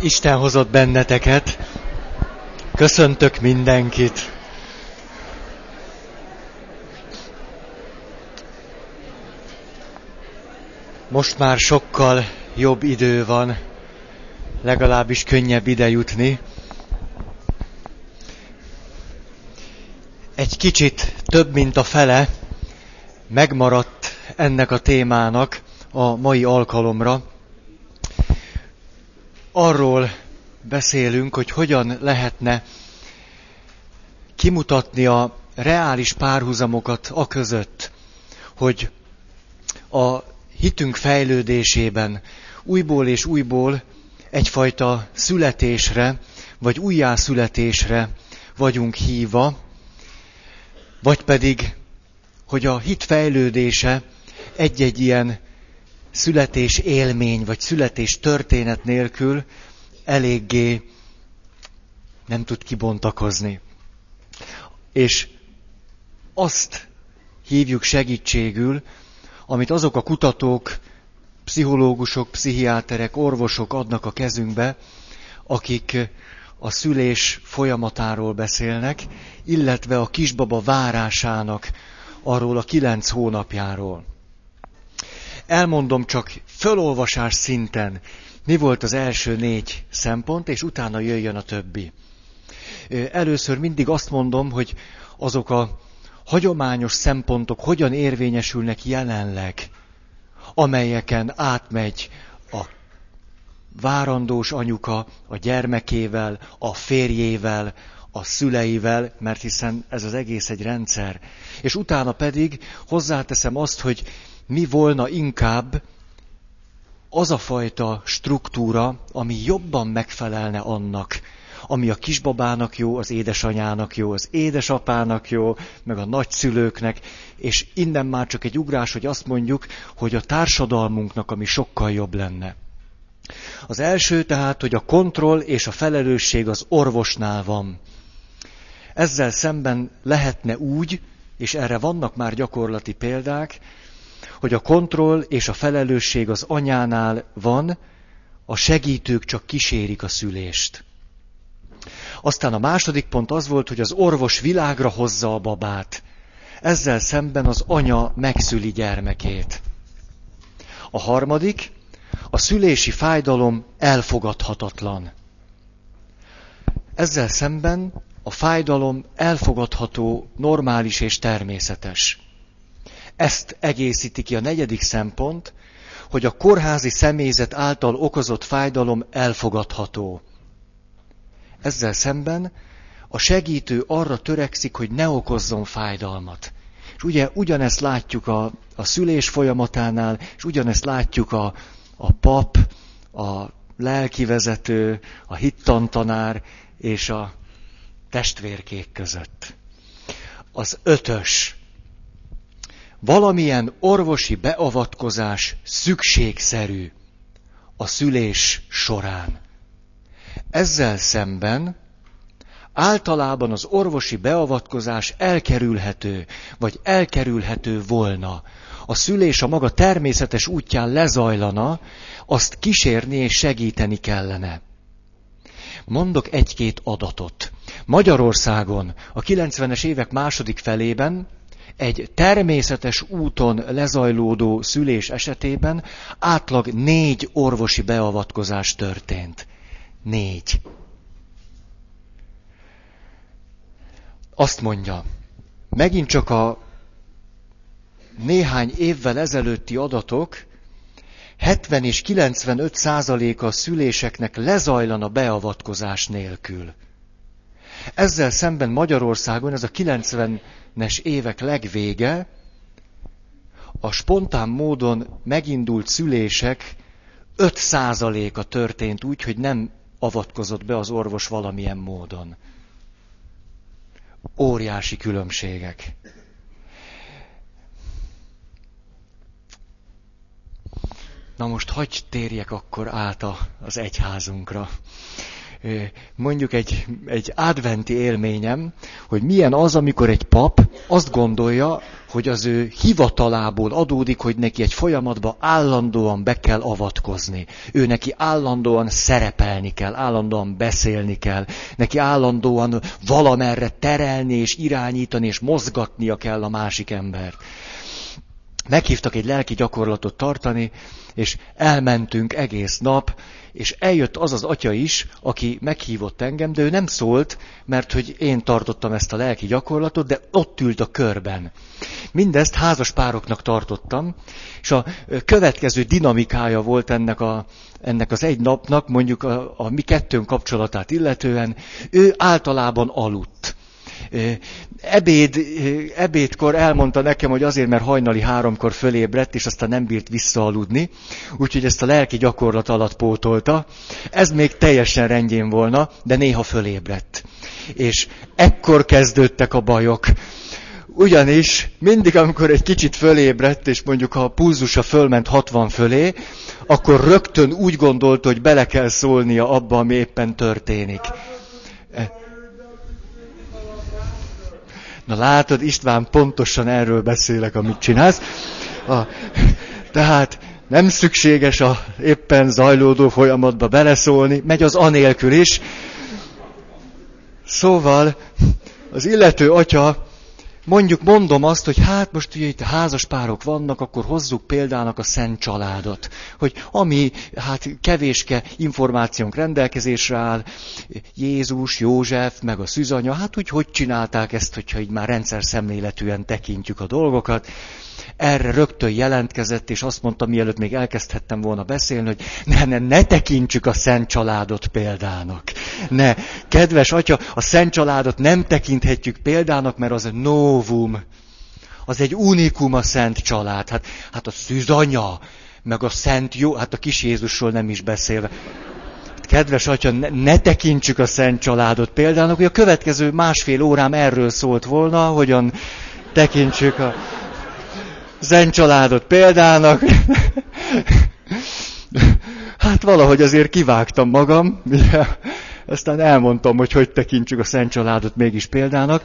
Isten hozott benneteket. Köszöntök mindenkit. Most már sokkal jobb idő van, legalábbis könnyebb ide jutni. Egy kicsit több, mint a fele megmaradt ennek a témának a mai alkalomra arról beszélünk, hogy hogyan lehetne kimutatni a reális párhuzamokat a között, hogy a hitünk fejlődésében újból és újból egyfajta születésre, vagy újjászületésre vagyunk hívva, vagy pedig, hogy a hit fejlődése egy-egy ilyen születés élmény, vagy születés történet nélkül eléggé nem tud kibontakozni. És azt hívjuk segítségül, amit azok a kutatók, pszichológusok, pszichiáterek, orvosok adnak a kezünkbe, akik a szülés folyamatáról beszélnek, illetve a kisbaba várásának arról a kilenc hónapjáról. Elmondom csak fölolvasás szinten, mi volt az első négy szempont, és utána jöjjön a többi. Először mindig azt mondom, hogy azok a hagyományos szempontok hogyan érvényesülnek jelenleg, amelyeken átmegy a várandós anyuka a gyermekével, a férjével, a szüleivel, mert hiszen ez az egész egy rendszer. És utána pedig hozzáteszem azt, hogy mi volna inkább az a fajta struktúra, ami jobban megfelelne annak, ami a kisbabának jó, az édesanyának jó, az édesapának jó, meg a nagyszülőknek, és innen már csak egy ugrás, hogy azt mondjuk, hogy a társadalmunknak, ami sokkal jobb lenne. Az első tehát, hogy a kontroll és a felelősség az orvosnál van. Ezzel szemben lehetne úgy, és erre vannak már gyakorlati példák, hogy a kontroll és a felelősség az anyánál van, a segítők csak kísérik a szülést. Aztán a második pont az volt, hogy az orvos világra hozza a babát. Ezzel szemben az anya megszüli gyermekét. A harmadik, a szülési fájdalom elfogadhatatlan. Ezzel szemben a fájdalom elfogadható, normális és természetes. Ezt egészíti ki a negyedik szempont, hogy a kórházi személyzet által okozott fájdalom elfogadható. Ezzel szemben a segítő arra törekszik, hogy ne okozzon fájdalmat. És ugye ugyanezt látjuk a, a szülés folyamatánál, és ugyanezt látjuk a, a pap, a lelkivezető, a hittantanár és a testvérkék között. Az ötös valamilyen orvosi beavatkozás szükségszerű a szülés során. Ezzel szemben általában az orvosi beavatkozás elkerülhető, vagy elkerülhető volna. A szülés a maga természetes útján lezajlana, azt kísérni és segíteni kellene. Mondok egy-két adatot. Magyarországon a 90-es évek második felében egy természetes úton lezajlódó szülés esetében átlag négy orvosi beavatkozás történt. Négy. Azt mondja, megint csak a néhány évvel ezelőtti adatok, 70 és 95 százaléka a szüléseknek lezajlana beavatkozás nélkül. Ezzel szemben Magyarországon ez a 90-es évek legvége, a spontán módon megindult szülések 5%-a történt úgy, hogy nem avatkozott be az orvos valamilyen módon. Óriási különbségek. Na most hagyj térjek akkor át az egyházunkra. Mondjuk egy, egy adventi élményem, hogy milyen az, amikor egy pap azt gondolja, hogy az ő hivatalából adódik, hogy neki egy folyamatba állandóan be kell avatkozni. Ő neki állandóan szerepelni kell, állandóan beszélni kell, neki állandóan valamerre terelni és irányítani és mozgatnia kell a másik ember. Meghívtak egy lelki gyakorlatot tartani, és elmentünk egész nap, és eljött az az atya is, aki meghívott engem, de ő nem szólt, mert hogy én tartottam ezt a lelki gyakorlatot, de ott ült a körben. Mindezt házas pároknak tartottam, és a következő dinamikája volt ennek, a, ennek az egy napnak, mondjuk a, a mi kettőnk kapcsolatát illetően, ő általában aludt ebéd, ebédkor elmondta nekem, hogy azért, mert hajnali háromkor fölébredt, és aztán nem bírt visszaaludni, úgyhogy ezt a lelki gyakorlat alatt pótolta. Ez még teljesen rendjén volna, de néha fölébredt. És ekkor kezdődtek a bajok. Ugyanis mindig, amikor egy kicsit fölébredt, és mondjuk ha a pulzusa fölment 60 fölé, akkor rögtön úgy gondolta, hogy bele kell szólnia abba, ami éppen történik. Na látod, István, pontosan erről beszélek, amit csinálsz. A, tehát nem szükséges a éppen zajlódó folyamatba beleszólni, megy az anélkül is. Szóval az illető atya mondjuk mondom azt, hogy hát most ugye itt házas párok vannak, akkor hozzuk példának a szent családot. Hogy ami hát kevéske információnk rendelkezésre áll, Jézus, József, meg a szűzanya, hát úgy hogy csinálták ezt, hogyha így már rendszer szemléletűen tekintjük a dolgokat erre rögtön jelentkezett, és azt mondta, mielőtt még elkezdhettem volna beszélni, hogy ne, ne, ne tekintsük a Szent Családot példának. Ne, kedves atya, a Szent Családot nem tekinthetjük példának, mert az novum. Az egy unikum a Szent Család. Hát, hát a szűzanya, meg a Szent Jó, hát a kis Jézusról nem is beszélve kedves atya, ne, ne tekintsük a Szent Családot példának, hogy a következő másfél órám erről szólt volna, hogyan tekintsük a zen családot példának. Hát valahogy azért kivágtam magam, aztán elmondtam, hogy hogy tekintsük a Szent Családot mégis példának,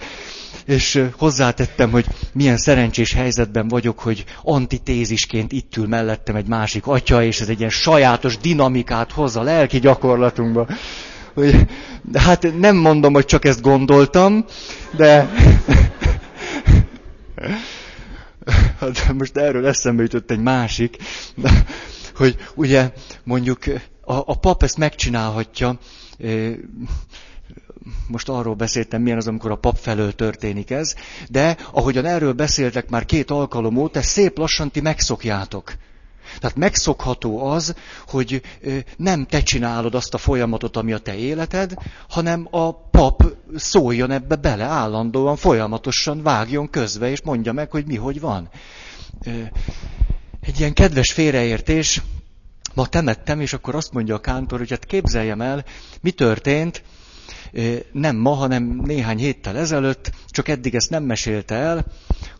és hozzátettem, hogy milyen szerencsés helyzetben vagyok, hogy antitézisként itt ül mellettem egy másik atya, és ez egy ilyen sajátos dinamikát hoz a lelki gyakorlatunkba. Hogy, hát nem mondom, hogy csak ezt gondoltam, de Hát most erről eszembe jutott egy másik, hogy ugye mondjuk a, a pap ezt megcsinálhatja, most arról beszéltem, milyen az, amikor a pap felől történik ez, de ahogyan erről beszéltek már két alkalom óta, szép lassan ti megszokjátok. Tehát megszokható az, hogy nem te csinálod azt a folyamatot, ami a te életed, hanem a pap szóljon ebbe bele állandóan, folyamatosan vágjon közbe, és mondja meg, hogy mi hogy van. Egy ilyen kedves félreértés, ma temettem, és akkor azt mondja a kántor, hogy hát képzeljem el, mi történt, nem ma, hanem néhány héttel ezelőtt, csak eddig ezt nem mesélte el,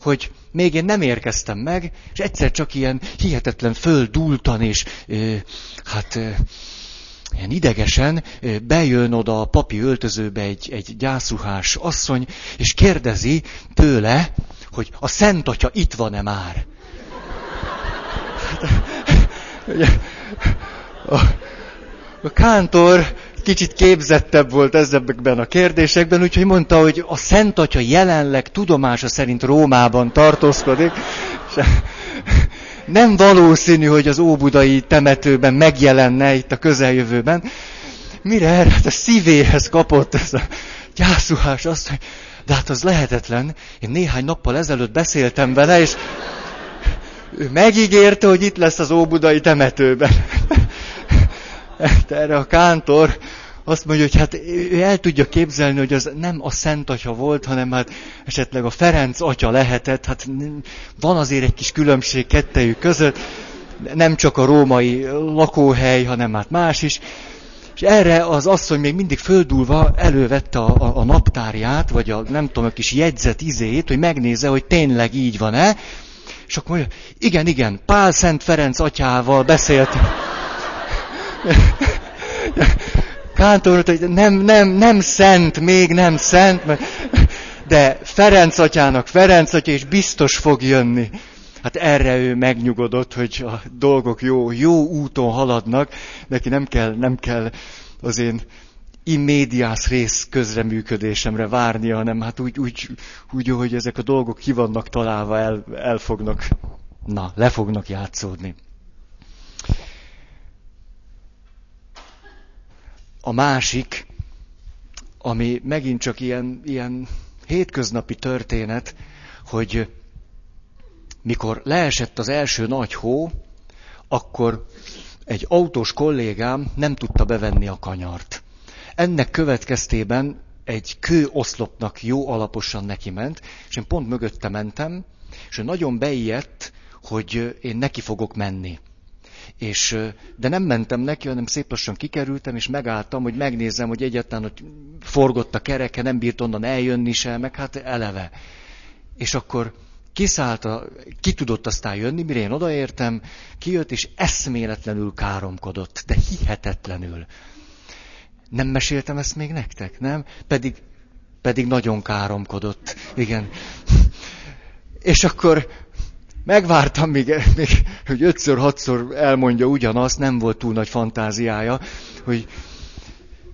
hogy még én nem érkeztem meg, és egyszer csak ilyen hihetetlen földultan, és hát ilyen idegesen bejön oda a papi öltözőbe egy, egy gyászruhás asszony, és kérdezi tőle, hogy a Szent Atya itt van-e már? Hát, a, a kántor kicsit képzettebb volt ezekben a kérdésekben, úgyhogy mondta, hogy a Szent Atya jelenleg tudomása szerint Rómában tartózkodik, és nem valószínű, hogy az óbudai temetőben megjelenne itt a közeljövőben. Mire erre hát a szívéhez kapott ez a gyászuhás azt, hogy de hát az lehetetlen. Én néhány nappal ezelőtt beszéltem vele, és ő megígérte, hogy itt lesz az óbudai temetőben. erre a kántor azt mondja, hogy hát ő el tudja képzelni, hogy az nem a Szent Atya volt, hanem hát esetleg a Ferenc Atya lehetett. Hát van azért egy kis különbség kettejük között, nem csak a római lakóhely, hanem hát más is. És erre az asszony még mindig földulva elővette a, a, a naptárját, vagy a nem tudom, a kis jegyzet izét, hogy megnézze, hogy tényleg így van-e. És akkor mondja, igen, igen, Pál Szent Ferenc atyával beszélt. Kántor hogy nem, nem, nem szent, még nem szent, de Ferenc atyának Ferenc atya, és biztos fog jönni. Hát erre ő megnyugodott, hogy a dolgok jó, jó úton haladnak, neki nem kell, nem kell az én immédiás rész közreműködésemre várni, hanem hát úgy, úgy, úgy, hogy ezek a dolgok ki vannak találva, el, el fognak, na, le fognak játszódni. A másik, ami megint csak ilyen, ilyen hétköznapi történet, hogy mikor leesett az első nagy hó, akkor egy autós kollégám nem tudta bevenni a kanyart. Ennek következtében egy kőoszlopnak jó alaposan neki ment, és én pont mögötte mentem, és ő nagyon beijedt, hogy én neki fogok menni. És, de nem mentem neki, hanem szép lassan kikerültem, és megálltam, hogy megnézzem, hogy egyáltalán hogy forgott a kereke, nem bírt onnan eljönni se, meg hát eleve. És akkor kiszállt, a, ki tudott aztán jönni, mire én odaértem, kijött, és eszméletlenül káromkodott, de hihetetlenül. Nem meséltem ezt még nektek, nem? Pedig, pedig nagyon káromkodott. Igen. És akkor megvártam, még, még hogy ötször, hatszor elmondja ugyanazt, nem volt túl nagy fantáziája, hogy,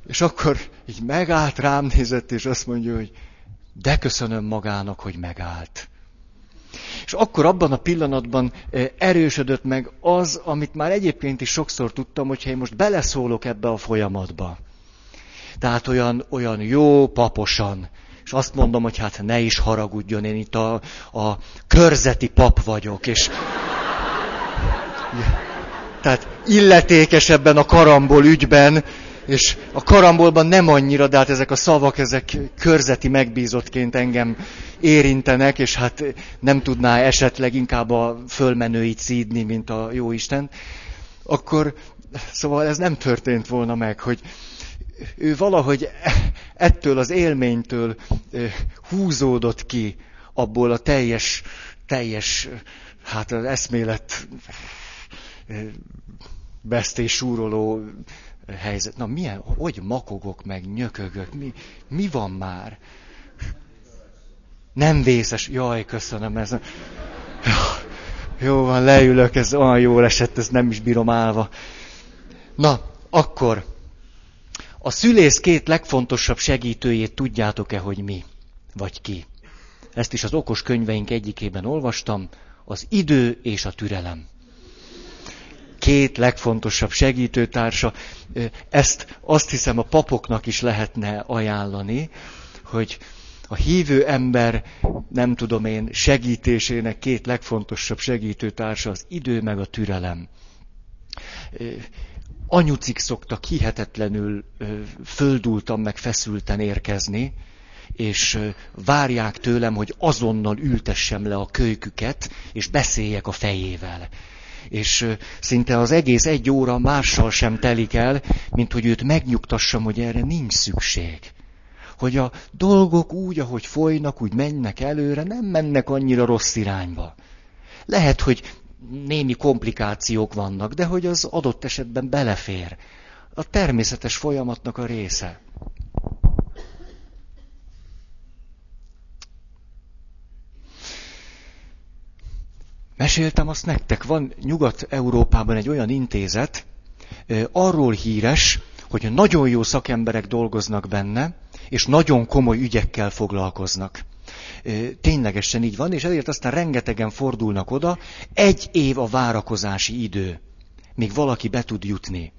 és akkor így megállt, rám nézett, és azt mondja, hogy de köszönöm magának, hogy megállt. És akkor abban a pillanatban eh, erősödött meg az, amit már egyébként is sokszor tudtam, hogyha én most beleszólok ebbe a folyamatba. Tehát olyan, olyan jó, paposan. És azt mondom, hogy hát ne is haragudjon, én itt a, a körzeti pap vagyok, és... Tehát illetékesebben a karambol ügyben, és a karambolban nem annyira, de hát ezek a szavak, ezek körzeti megbízottként engem érintenek, és hát nem tudná esetleg inkább a fölmenőit szídni, mint a jó Isten, akkor szóval ez nem történt volna meg, hogy ő valahogy ettől az élménytől húzódott ki abból a teljes, teljes, hát az eszmélet vesztés súroló helyzet. Na milyen, hogy makogok meg, nyökögök, mi, mi van már? Nem vészes, jaj, köszönöm, ez jó van, leülök, ez olyan jól esett, ez nem is bírom állva. Na, akkor a szülész két legfontosabb segítőjét tudjátok-e, hogy mi? Vagy ki? Ezt is az okos könyveink egyikében olvastam, az idő és a türelem két legfontosabb segítőtársa. Ezt azt hiszem a papoknak is lehetne ajánlani, hogy a hívő ember, nem tudom én, segítésének két legfontosabb segítőtársa az idő meg a türelem. Anyucik szoktak hihetetlenül földultam meg feszülten érkezni, és várják tőlem, hogy azonnal ültessem le a kölyküket, és beszéljek a fejével és szinte az egész egy óra mással sem telik el, mint hogy őt megnyugtassam, hogy erre nincs szükség. Hogy a dolgok úgy, ahogy folynak, úgy mennek előre, nem mennek annyira rossz irányba. Lehet, hogy némi komplikációk vannak, de hogy az adott esetben belefér. A természetes folyamatnak a része. Meséltem azt nektek, van Nyugat-Európában egy olyan intézet, arról híres, hogy nagyon jó szakemberek dolgoznak benne, és nagyon komoly ügyekkel foglalkoznak. Ténylegesen így van, és ezért aztán rengetegen fordulnak oda, egy év a várakozási idő, míg valaki be tud jutni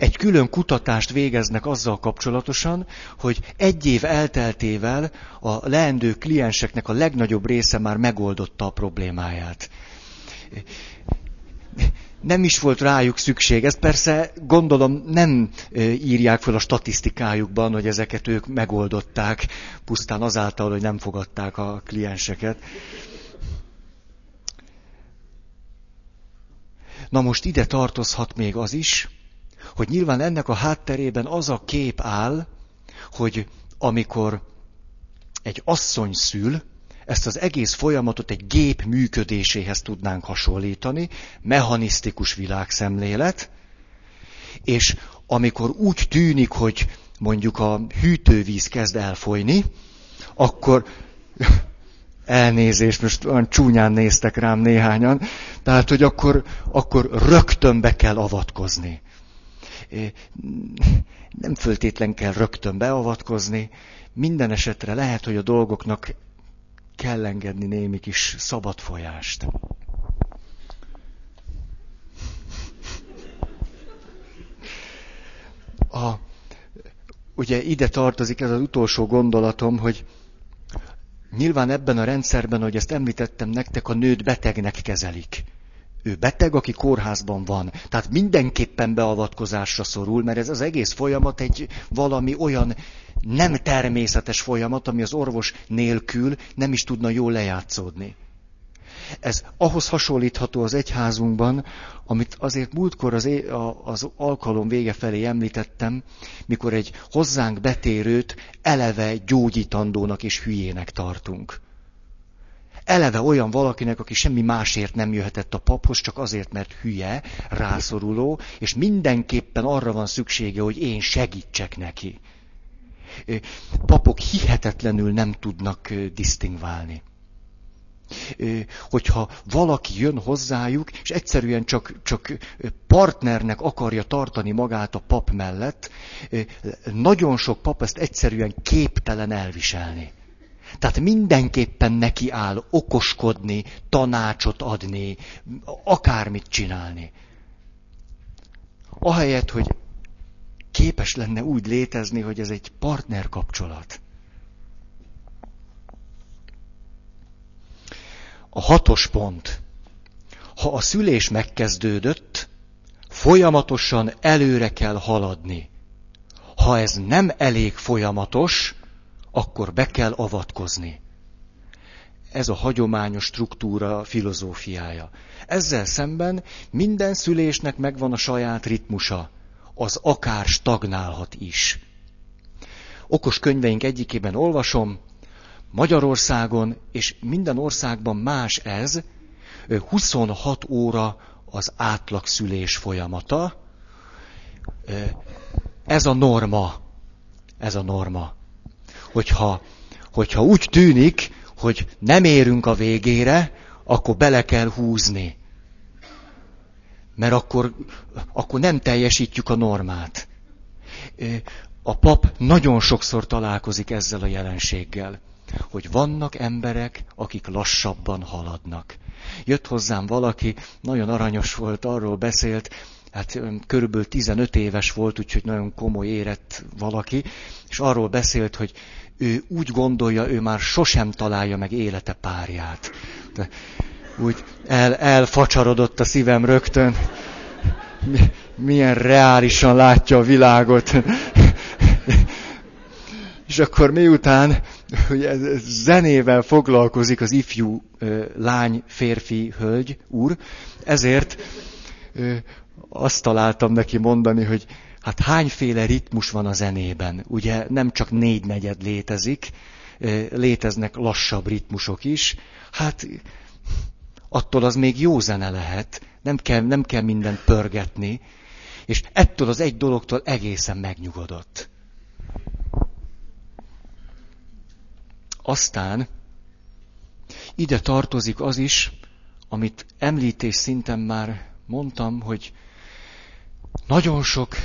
egy külön kutatást végeznek azzal kapcsolatosan, hogy egy év elteltével a leendő klienseknek a legnagyobb része már megoldotta a problémáját. Nem is volt rájuk szükség. Ezt persze gondolom nem írják fel a statisztikájukban, hogy ezeket ők megoldották, pusztán azáltal, hogy nem fogadták a klienseket. Na most ide tartozhat még az is, hogy nyilván ennek a hátterében az a kép áll, hogy amikor egy asszony szül, ezt az egész folyamatot egy gép működéséhez tudnánk hasonlítani, mechanisztikus világszemlélet, és amikor úgy tűnik, hogy mondjuk a hűtővíz kezd elfolyni, akkor elnézést, most olyan csúnyán néztek rám néhányan, tehát, hogy akkor, akkor rögtön be kell avatkozni. Nem föltétlen kell rögtön beavatkozni, minden esetre lehet, hogy a dolgoknak kell engedni némi kis szabad folyást. A, ugye ide tartozik ez az utolsó gondolatom, hogy nyilván ebben a rendszerben, hogy ezt említettem nektek, a nőt betegnek kezelik. Ő beteg, aki kórházban van. Tehát mindenképpen beavatkozásra szorul, mert ez az egész folyamat egy valami olyan nem természetes folyamat, ami az orvos nélkül nem is tudna jól lejátszódni. Ez ahhoz hasonlítható az egyházunkban, amit azért múltkor az, az alkalom vége felé említettem, mikor egy hozzánk betérőt eleve gyógyítandónak és hülyének tartunk. Eleve olyan valakinek, aki semmi másért nem jöhetett a paphoz, csak azért, mert hülye, rászoruló, és mindenképpen arra van szüksége, hogy én segítsek neki. Papok hihetetlenül nem tudnak disztingválni hogyha valaki jön hozzájuk, és egyszerűen csak, csak partnernek akarja tartani magát a pap mellett, nagyon sok pap ezt egyszerűen képtelen elviselni. Tehát mindenképpen neki áll okoskodni, tanácsot adni, akármit csinálni. Ahelyett, hogy képes lenne úgy létezni, hogy ez egy partner kapcsolat. A hatos pont. Ha a szülés megkezdődött, folyamatosan előre kell haladni. Ha ez nem elég folyamatos, akkor be kell avatkozni. Ez a hagyományos struktúra filozófiája. Ezzel szemben minden szülésnek megvan a saját ritmusa. Az akár stagnálhat is. Okos könyveink egyikében olvasom, Magyarországon és minden országban más ez, 26 óra az átlagszülés folyamata. Ez a norma. Ez a norma. Hogyha, hogyha úgy tűnik, hogy nem érünk a végére, akkor bele kell húzni. Mert akkor, akkor nem teljesítjük a normát. A pap nagyon sokszor találkozik ezzel a jelenséggel hogy vannak emberek, akik lassabban haladnak. Jött hozzám valaki, nagyon aranyos volt, arról beszélt, hát körülbelül 15 éves volt, úgyhogy nagyon komoly érett valaki, és arról beszélt, hogy ő úgy gondolja, ő már sosem találja meg élete párját. De úgy el, elfacsarodott a szívem rögtön. Milyen reálisan látja a világot. És akkor miután ez zenével foglalkozik az ifjú lány, férfi, hölgy, úr, ezért azt találtam neki mondani, hogy hát hányféle ritmus van a zenében. Ugye nem csak négy negyed létezik, léteznek lassabb ritmusok is. Hát attól az még jó zene lehet, nem kell, nem kell mindent pörgetni, és ettől az egy dologtól egészen megnyugodott. Aztán ide tartozik az is, amit említés szinten már mondtam, hogy nagyon sok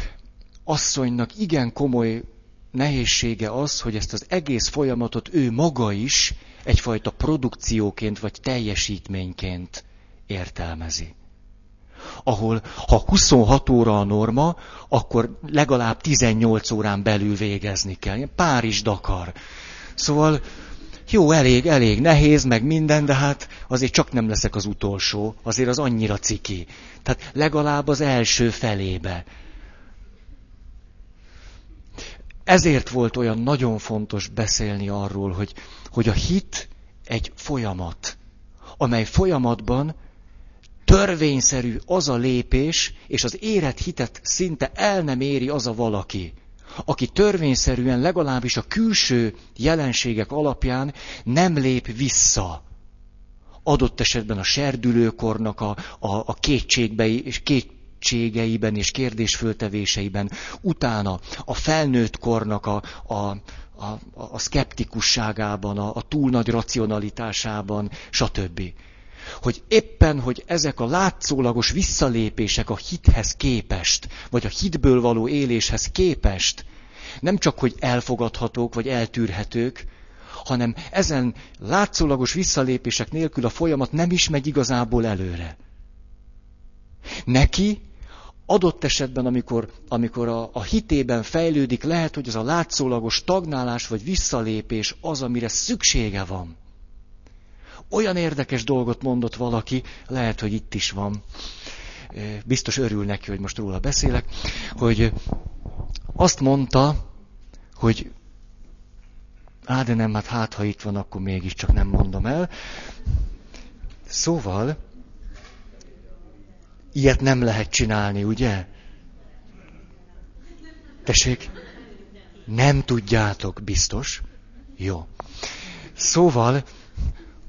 asszonynak igen komoly nehézsége az, hogy ezt az egész folyamatot ő maga is egyfajta produkcióként vagy teljesítményként értelmezi. Ahol, ha 26 óra a norma, akkor legalább 18 órán belül végezni kell. Párizs-Dakar. Szóval jó, elég, elég nehéz, meg minden, de hát azért csak nem leszek az utolsó, azért az annyira ciki. Tehát legalább az első felébe. Ezért volt olyan nagyon fontos beszélni arról, hogy, hogy a hit egy folyamat, amely folyamatban törvényszerű az a lépés, és az érett hitet szinte el nem éri az a valaki, aki törvényszerűen legalábbis a külső jelenségek alapján nem lép vissza. Adott esetben a serdülőkornak a, a, a kétségbe és két, kétségeiben és kérdésföltevéseiben, utána a felnőtt kornak a, a, a, a szkeptikusságában, a, a túl nagy racionalitásában, stb. Hogy éppen, hogy ezek a látszólagos visszalépések a hithez képest, vagy a hitből való éléshez képest, nem csak, hogy elfogadhatók, vagy eltűrhetők, hanem ezen látszólagos visszalépések nélkül a folyamat nem is megy igazából előre. Neki adott esetben, amikor, amikor a, a hitében fejlődik, lehet, hogy az a látszólagos stagnálás vagy visszalépés az, amire szüksége van. Olyan érdekes dolgot mondott valaki, lehet, hogy itt is van, biztos örül neki, hogy most róla beszélek, hogy azt mondta, hogy Á, de nem, hát hát, ha itt van, akkor mégiscsak nem mondom el. Szóval, ilyet nem lehet csinálni, ugye? Tessék? Nem tudjátok, biztos? Jó. Szóval,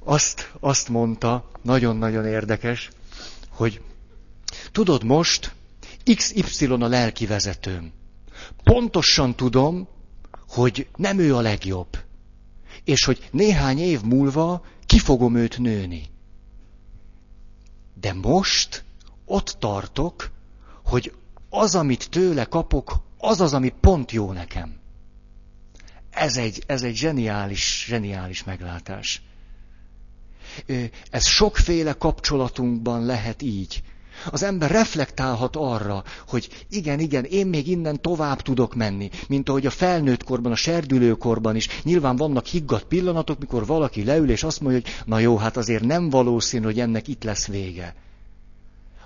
azt, azt mondta, nagyon-nagyon érdekes, hogy tudod most, XY a lelki vezetőm. Pontosan tudom, hogy nem ő a legjobb és hogy néhány év múlva ki fogom őt nőni. De most ott tartok, hogy az, amit tőle kapok, az az, ami pont jó nekem. Ez egy, ez egy zseniális, zseniális meglátás. Ez sokféle kapcsolatunkban lehet így. Az ember reflektálhat arra, hogy igen, igen, én még innen tovább tudok menni, mint ahogy a felnőtt korban, a serdülőkorban is. Nyilván vannak higgadt pillanatok, mikor valaki leül és azt mondja, hogy na jó, hát azért nem valószínű, hogy ennek itt lesz vége.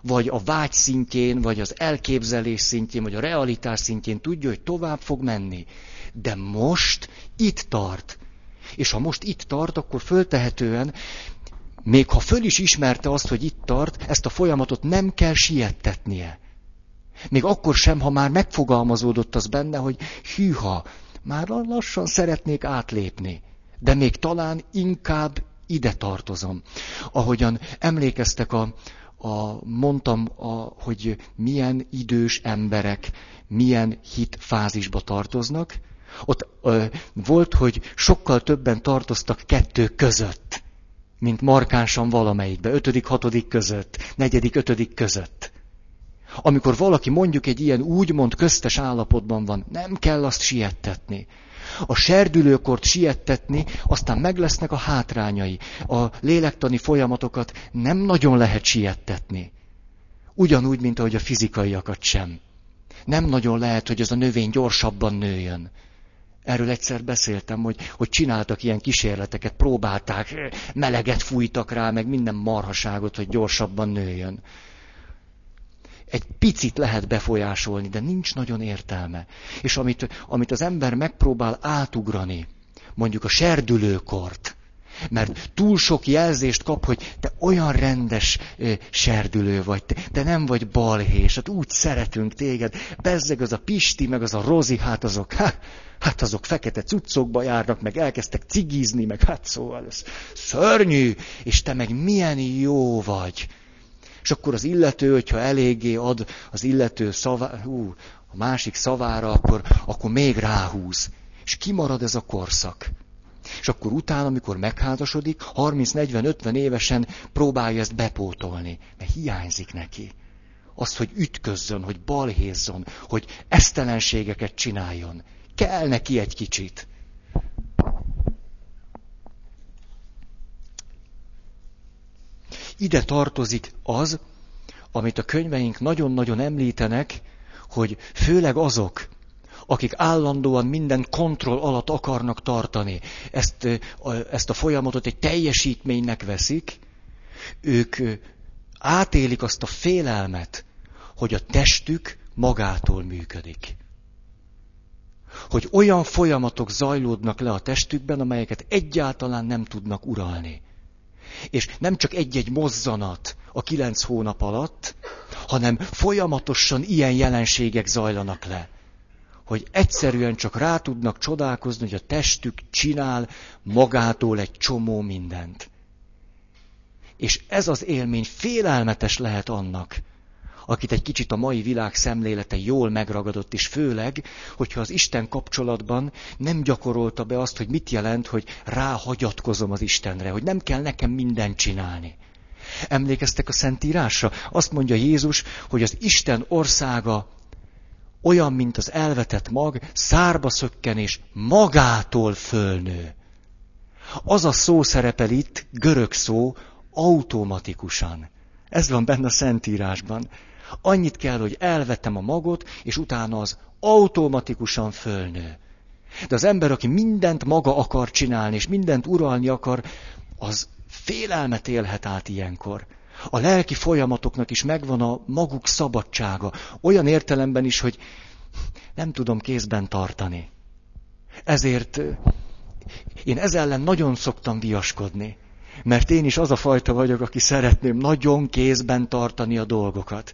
Vagy a vágy szintjén, vagy az elképzelés szintjén, vagy a realitás szintjén tudja, hogy tovább fog menni. De most itt tart. És ha most itt tart, akkor föltehetően még ha föl is ismerte azt, hogy itt tart, ezt a folyamatot nem kell siettetnie. Még akkor sem, ha már megfogalmazódott az benne, hogy hűha, már lassan szeretnék átlépni, de még talán inkább ide tartozom. Ahogyan emlékeztek a, a mondtam, a, hogy milyen idős emberek milyen hitfázisba tartoznak, ott ö, volt, hogy sokkal többen tartoztak kettő között mint markánsan valamelyikbe, ötödik, hatodik között, negyedik, ötödik között. Amikor valaki mondjuk egy ilyen úgymond köztes állapotban van, nem kell azt siettetni. A serdülőkort siettetni, aztán meg lesznek a hátrányai. A lélektani folyamatokat nem nagyon lehet siettetni. Ugyanúgy, mint ahogy a fizikaiakat sem. Nem nagyon lehet, hogy ez a növény gyorsabban nőjön. Erről egyszer beszéltem, hogy, hogy csináltak ilyen kísérleteket, próbálták, meleget fújtak rá, meg minden marhaságot, hogy gyorsabban nőjön. Egy picit lehet befolyásolni, de nincs nagyon értelme. És amit, amit az ember megpróbál átugrani, mondjuk a serdülőkort, mert túl sok jelzést kap, hogy te olyan rendes ö, serdülő vagy, te, te nem vagy balhés, hát úgy szeretünk téged, bezzeg az a Pisti, meg az a Rozi, hát azok, hát, Hát azok fekete cuccokba járnak, meg elkezdtek cigizni, meg hát szóval ez szörnyű, és te meg milyen jó vagy. És akkor az illető, hogyha eléggé ad az illető szavá, hú, a másik szavára, akkor, akkor még ráhúz. És kimarad ez a korszak. És akkor utána, amikor megházasodik, 30-40-50 évesen próbálja ezt bepótolni, mert hiányzik neki. Azt, hogy ütközzön, hogy balhézzon, hogy esztelenségeket csináljon. Kell neki egy kicsit. Ide tartozik az, amit a könyveink nagyon-nagyon említenek, hogy főleg azok, akik állandóan minden kontroll alatt akarnak tartani, ezt, ezt a folyamatot egy teljesítménynek veszik, ők átélik azt a félelmet, hogy a testük magától működik hogy olyan folyamatok zajlódnak le a testükben, amelyeket egyáltalán nem tudnak uralni. És nem csak egy-egy mozzanat a kilenc hónap alatt, hanem folyamatosan ilyen jelenségek zajlanak le. Hogy egyszerűen csak rá tudnak csodálkozni, hogy a testük csinál magától egy csomó mindent. És ez az élmény félelmetes lehet annak, akit egy kicsit a mai világ szemlélete jól megragadott, és főleg, hogyha az Isten kapcsolatban nem gyakorolta be azt, hogy mit jelent, hogy ráhagyatkozom az Istenre, hogy nem kell nekem mindent csinálni. Emlékeztek a Szentírásra? Azt mondja Jézus, hogy az Isten országa olyan, mint az elvetett mag, szárba szökken és magától fölnő. Az a szó szerepel itt, görög szó, automatikusan. Ez van benne a Szentírásban. Annyit kell, hogy elvettem a magot, és utána az automatikusan fölnő. De az ember, aki mindent maga akar csinálni, és mindent uralni akar, az félelmet élhet át ilyenkor. A lelki folyamatoknak is megvan a maguk szabadsága. Olyan értelemben is, hogy nem tudom kézben tartani. Ezért én ezzel ellen nagyon szoktam viaskodni. Mert én is az a fajta vagyok, aki szeretném nagyon kézben tartani a dolgokat.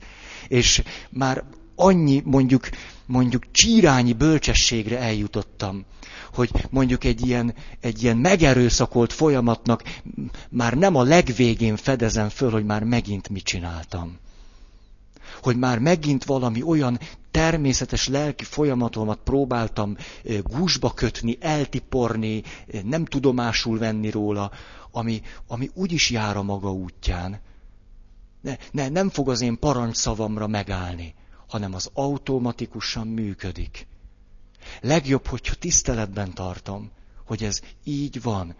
És már annyi mondjuk, mondjuk csírányi bölcsességre eljutottam, hogy mondjuk egy ilyen, egy ilyen megerőszakolt folyamatnak már nem a legvégén fedezem föl, hogy már megint mit csináltam. Hogy már megint valami olyan természetes lelki folyamatomat próbáltam gúzsba kötni, eltiporni, nem tudomásul venni róla, ami, ami úgy is jár a maga útján. Ne, ne, nem fog az én parancsszavamra megállni, hanem az automatikusan működik. Legjobb, hogyha tiszteletben tartom, hogy ez így van.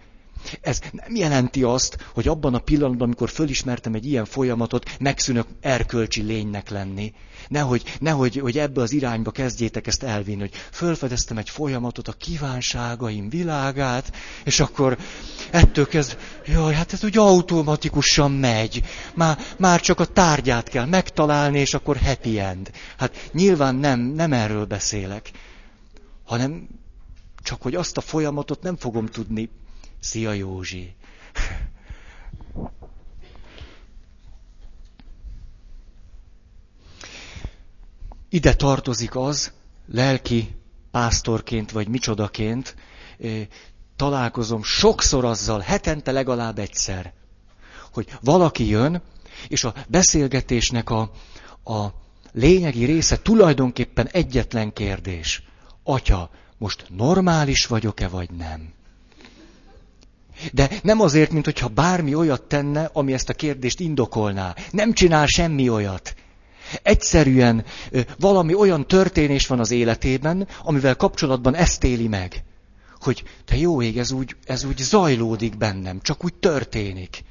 Ez nem jelenti azt, hogy abban a pillanatban, amikor fölismertem egy ilyen folyamatot, megszűnök erkölcsi lénynek lenni. Nehogy, nehogy hogy ebbe az irányba kezdjétek ezt elvinni, hogy fölfedeztem egy folyamatot, a kívánságaim világát, és akkor ettől kezd, jaj, hát ez úgy automatikusan megy. Már, már csak a tárgyát kell megtalálni, és akkor happy end. Hát nyilván nem, nem erről beszélek, hanem csak, hogy azt a folyamatot nem fogom tudni Szia Józsi! Ide tartozik az, lelki pásztorként vagy micsodaként, találkozom sokszor azzal, hetente legalább egyszer, hogy valaki jön, és a beszélgetésnek a, a lényegi része tulajdonképpen egyetlen kérdés. Atya, most normális vagyok-e, vagy nem? De nem azért, mint hogyha bármi olyat tenne, ami ezt a kérdést indokolná. Nem csinál semmi olyat. Egyszerűen valami olyan történés van az életében, amivel kapcsolatban ezt éli meg. Hogy te jó ég, ez úgy, ez úgy zajlódik bennem, csak úgy történik.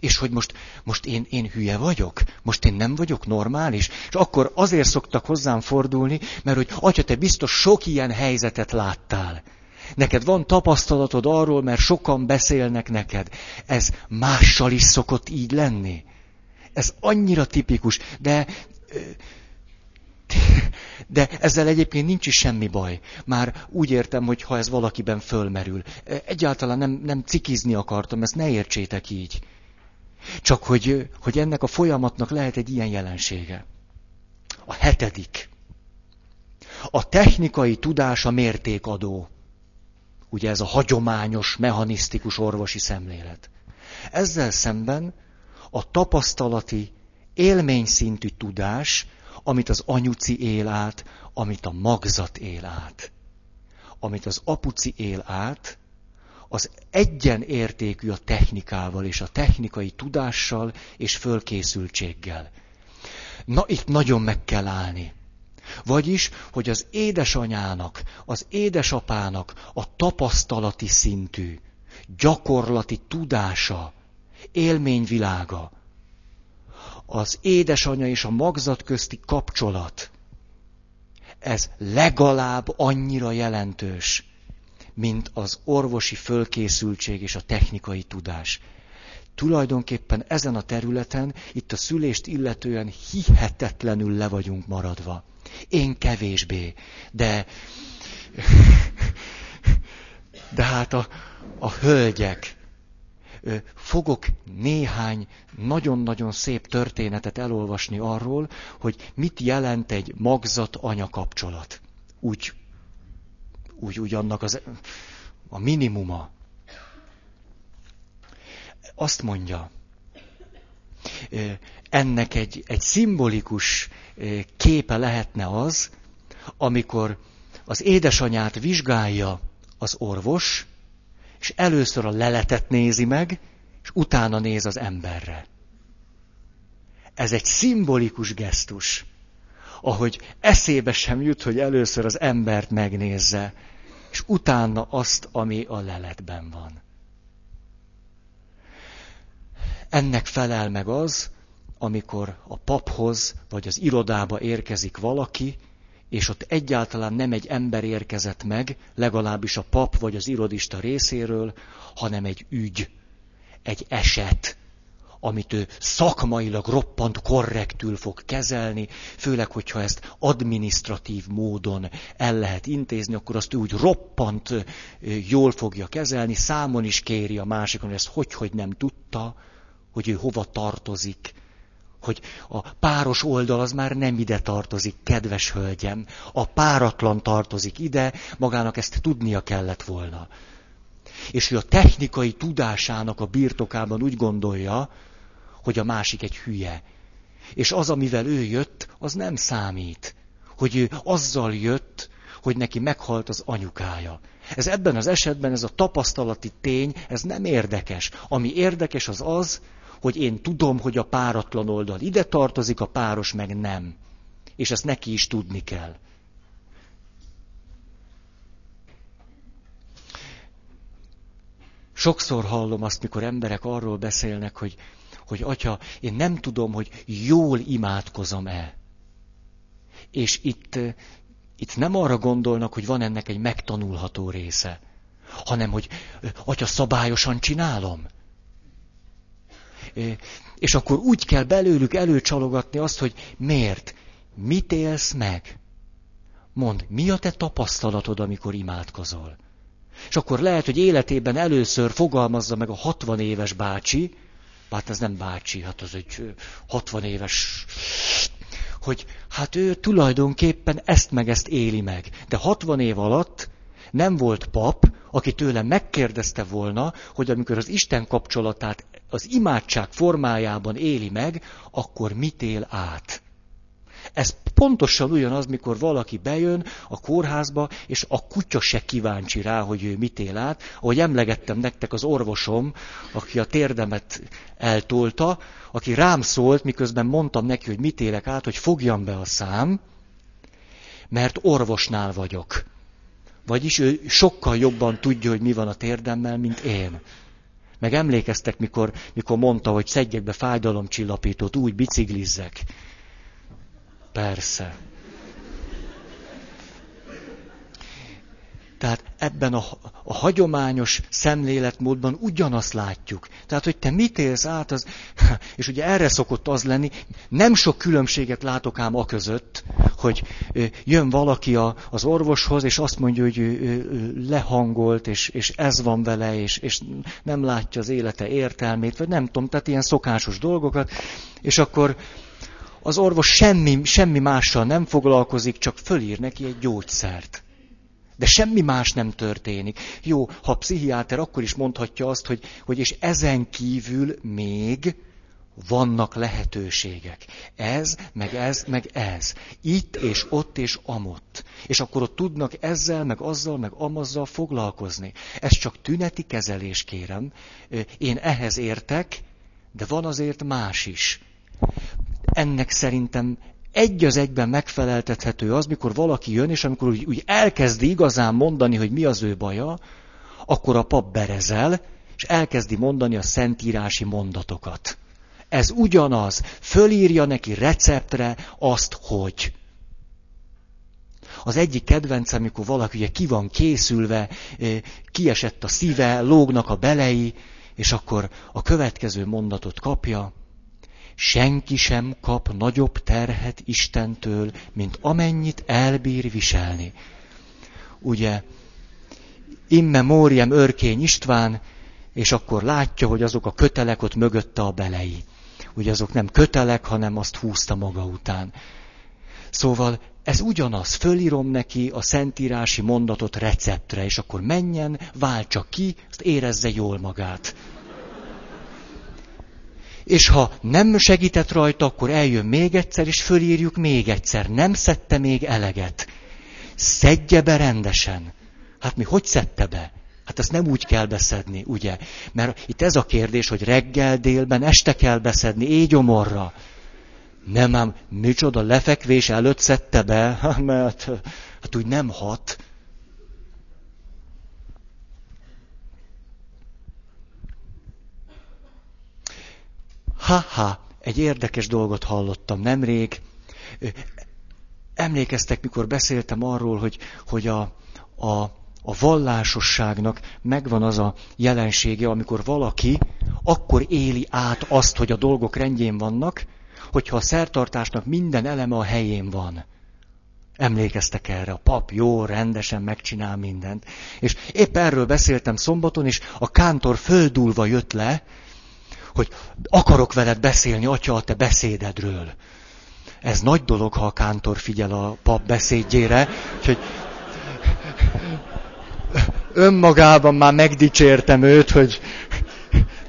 És hogy most, most én, én hülye vagyok? Most én nem vagyok normális? És akkor azért szoktak hozzám fordulni, mert hogy atya, te biztos sok ilyen helyzetet láttál. Neked van tapasztalatod arról, mert sokan beszélnek neked. Ez mással is szokott így lenni. Ez annyira tipikus, de de ezzel egyébként nincs is semmi baj. Már úgy értem, hogy ha ez valakiben fölmerül. Egyáltalán nem, nem cikizni akartam, ezt ne értsétek így. Csak hogy, hogy ennek a folyamatnak lehet egy ilyen jelensége. A hetedik. A technikai tudás a mértékadó. Ugye ez a hagyományos, mechanisztikus orvosi szemlélet. Ezzel szemben a tapasztalati, élményszintű tudás, amit az anyuci él át, amit a magzat él át, amit az apuci él át, az egyenértékű a technikával és a technikai tudással és fölkészültséggel. Na, itt nagyon meg kell állni. Vagyis, hogy az édesanyának, az édesapának a tapasztalati szintű, gyakorlati tudása, élményvilága, az édesanya és a magzat közti kapcsolat, ez legalább annyira jelentős, mint az orvosi fölkészültség és a technikai tudás. Tulajdonképpen ezen a területen, itt a szülést illetően hihetetlenül le vagyunk maradva. Én kevésbé, de, de hát a, a hölgyek, fogok néhány nagyon-nagyon szép történetet elolvasni arról, hogy mit jelent egy magzat-anya kapcsolat. Úgy, úgy, úgy annak az, a minimuma. Azt mondja, ennek egy, egy szimbolikus képe lehetne az, amikor az édesanyát vizsgálja az orvos, és először a leletet nézi meg, és utána néz az emberre. Ez egy szimbolikus gesztus, ahogy eszébe sem jut, hogy először az embert megnézze, és utána azt, ami a leletben van. Ennek felel meg az, amikor a paphoz vagy az irodába érkezik valaki, és ott egyáltalán nem egy ember érkezett meg, legalábbis a pap vagy az irodista részéről, hanem egy ügy, egy eset, amit ő szakmailag roppant korrektül fog kezelni, főleg, hogyha ezt administratív módon el lehet intézni, akkor azt ő úgy roppant jól fogja kezelni, számon is kéri a másikon, hogy ezt hogy, hogy nem tudta, hogy ő hova tartozik, hogy a páros oldal az már nem ide tartozik, kedves hölgyem, a páratlan tartozik ide, magának ezt tudnia kellett volna. És hogy a technikai tudásának a birtokában úgy gondolja, hogy a másik egy hülye. És az, amivel ő jött, az nem számít. Hogy ő azzal jött, hogy neki meghalt az anyukája. Ez ebben az esetben, ez a tapasztalati tény, ez nem érdekes. Ami érdekes az az, hogy én tudom, hogy a páratlan oldal ide tartozik, a páros meg nem. És ezt neki is tudni kell. Sokszor hallom azt, mikor emberek arról beszélnek, hogy, hogy atya, én nem tudom, hogy jól imádkozom-e. És itt, itt nem arra gondolnak, hogy van ennek egy megtanulható része, hanem hogy atya, szabályosan csinálom. És akkor úgy kell belőlük előcsalogatni azt, hogy miért? Mit élsz meg? Mond, mi a te tapasztalatod, amikor imádkozol? És akkor lehet, hogy életében először fogalmazza meg a 60 éves bácsi, hát ez nem bácsi, hát az egy 60 éves, hogy hát ő tulajdonképpen ezt meg ezt éli meg. De 60 év alatt nem volt pap, aki tőle megkérdezte volna, hogy amikor az Isten kapcsolatát az imádság formájában éli meg, akkor mit él át. Ez pontosan ugyanaz, mikor valaki bejön a kórházba, és a kutya se kíváncsi rá, hogy ő mit él át. Ahogy emlegettem nektek az orvosom, aki a térdemet eltolta, aki rám szólt, miközben mondtam neki, hogy mit élek át, hogy fogjam be a szám, mert orvosnál vagyok. Vagyis ő sokkal jobban tudja, hogy mi van a térdemmel, mint én. Meg emlékeztek, mikor, mikor mondta, hogy szedjek be fájdalomcsillapítót, úgy biciklizzek. Persze. Tehát ebben a, a hagyományos szemléletmódban ugyanazt látjuk. Tehát, hogy te mit élsz át, az, és ugye erre szokott az lenni, nem sok különbséget látok ám a között, hogy jön valaki a, az orvoshoz, és azt mondja, hogy lehangolt, és, és ez van vele, és, és nem látja az élete értelmét, vagy nem tudom, tehát ilyen szokásos dolgokat, és akkor az orvos semmi, semmi mással nem foglalkozik, csak fölír neki egy gyógyszert. De semmi más nem történik. Jó, ha a pszichiáter akkor is mondhatja azt, hogy, hogy és ezen kívül még vannak lehetőségek. Ez, meg ez, meg ez. Itt és ott és amott. És akkor ott tudnak ezzel, meg azzal, meg amazzal foglalkozni. Ez csak tüneti kezelés, kérem. Én ehhez értek, de van azért más is. Ennek szerintem egy az egyben megfeleltethető az, mikor valaki jön, és amikor úgy, úgy elkezdi igazán mondani, hogy mi az ő baja, akkor a pap berezel, és elkezdi mondani a szentírási mondatokat. Ez ugyanaz, fölírja neki receptre azt, hogy. Az egyik kedvencem, amikor valaki ugye ki van készülve, kiesett a szíve, lógnak a belei, és akkor a következő mondatot kapja, senki sem kap nagyobb terhet Istentől, mint amennyit elbír viselni. Ugye, immemórium örkény István, és akkor látja, hogy azok a kötelek ott mögötte a belei. Ugye azok nem kötelek, hanem azt húzta maga után. Szóval ez ugyanaz, fölírom neki a szentírási mondatot receptre, és akkor menjen, váltsa ki, azt érezze jól magát. És ha nem segített rajta, akkor eljön még egyszer, és fölírjuk még egyszer. Nem szedte még eleget. Szedje be rendesen. Hát mi hogy szedte be? Hát ezt nem úgy kell beszedni, ugye? Mert itt ez a kérdés, hogy reggel, délben, este kell beszedni, éjgyomorra. Nem ám, micsoda lefekvés előtt szedte be, mert hát úgy nem hat. Ha-ha, egy érdekes dolgot hallottam nemrég. Emlékeztek, mikor beszéltem arról, hogy, hogy a, a, a vallásosságnak megvan az a jelensége, amikor valaki akkor éli át azt, hogy a dolgok rendjén vannak, hogyha a szertartásnak minden eleme a helyén van. Emlékeztek erre, a pap jó, rendesen megcsinál mindent. És épp erről beszéltem szombaton, és a kántor földulva jött le, hogy akarok veled beszélni, atya, a te beszédedről. Ez nagy dolog, ha a kántor figyel a pap beszédjére, úgyhogy önmagában már megdicsértem őt, hogy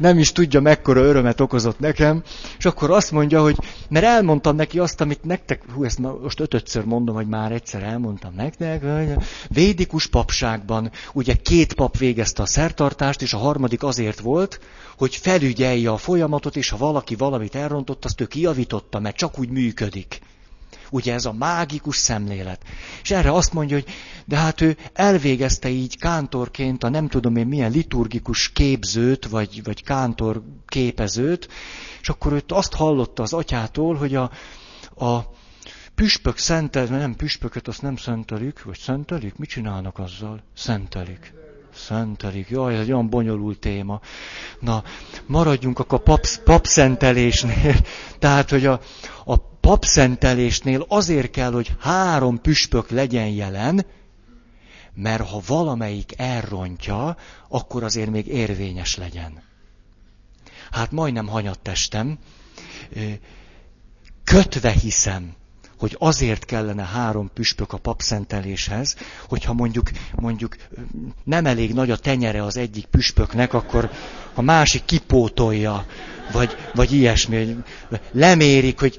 nem is tudja, mekkora örömet okozott nekem, és akkor azt mondja, hogy, mert elmondtam neki azt, amit nektek, hú, ezt most ötötször mondom, hogy már egyszer elmondtam nektek, hogy védikus papságban ugye két pap végezte a szertartást, és a harmadik azért volt, hogy felügyelje a folyamatot, és ha valaki valamit elrontott, azt ő kijavította, mert csak úgy működik. Ugye ez a mágikus szemlélet. És erre azt mondja, hogy de hát ő elvégezte így kántorként a nem tudom én milyen liturgikus képzőt, vagy, vagy kántor képezőt, és akkor őt azt hallotta az atyától, hogy a, a püspök szentel, nem püspököt, azt nem szentelik, vagy szentelik? Mit csinálnak azzal? Szentelik. Szentelik. Jaj, ez egy olyan bonyolult téma. Na, maradjunk akkor a pap, papszentelésnél. Tehát, hogy a, a papszentelésnél azért kell, hogy három püspök legyen jelen, mert ha valamelyik elrontja, akkor azért még érvényes legyen. Hát majdnem hanyat testem, kötve hiszem, hogy azért kellene három püspök a papszenteléshez, hogyha mondjuk, mondjuk nem elég nagy a tenyere az egyik püspöknek, akkor a másik kipótolja, vagy, vagy ilyesmi. Lemérik, hogy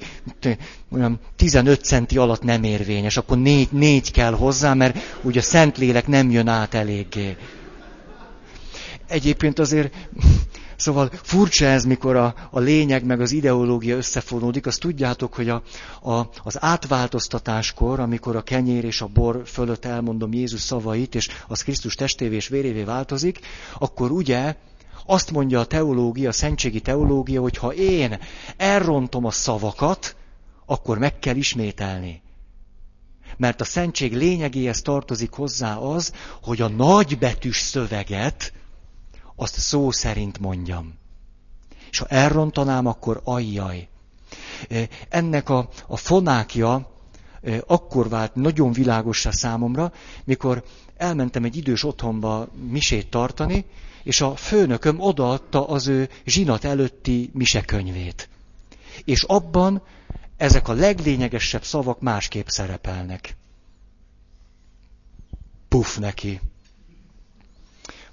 olyan 15 centi alatt nem érvényes, akkor négy, négy kell hozzá, mert ugye a Szentlélek nem jön át eléggé. Egyébként azért Szóval furcsa ez, mikor a, a lényeg meg az ideológia összefonódik. Azt tudjátok, hogy a, a, az átváltoztatáskor, amikor a kenyér és a bor fölött elmondom Jézus szavait, és az Krisztus testévé és vérévé változik, akkor ugye azt mondja a teológia, a szentségi teológia, hogy ha én elrontom a szavakat, akkor meg kell ismételni. Mert a szentség lényegéhez tartozik hozzá az, hogy a nagybetűs szöveget, azt szó szerint mondjam. És ha elrontanám, akkor ajjaj. Ennek a, a fonákja akkor vált nagyon világosra számomra, mikor elmentem egy idős otthonba misét tartani, és a főnököm odaadta az ő zsinat előtti misekönyvét. És abban ezek a leglényegesebb szavak másképp szerepelnek. Puff neki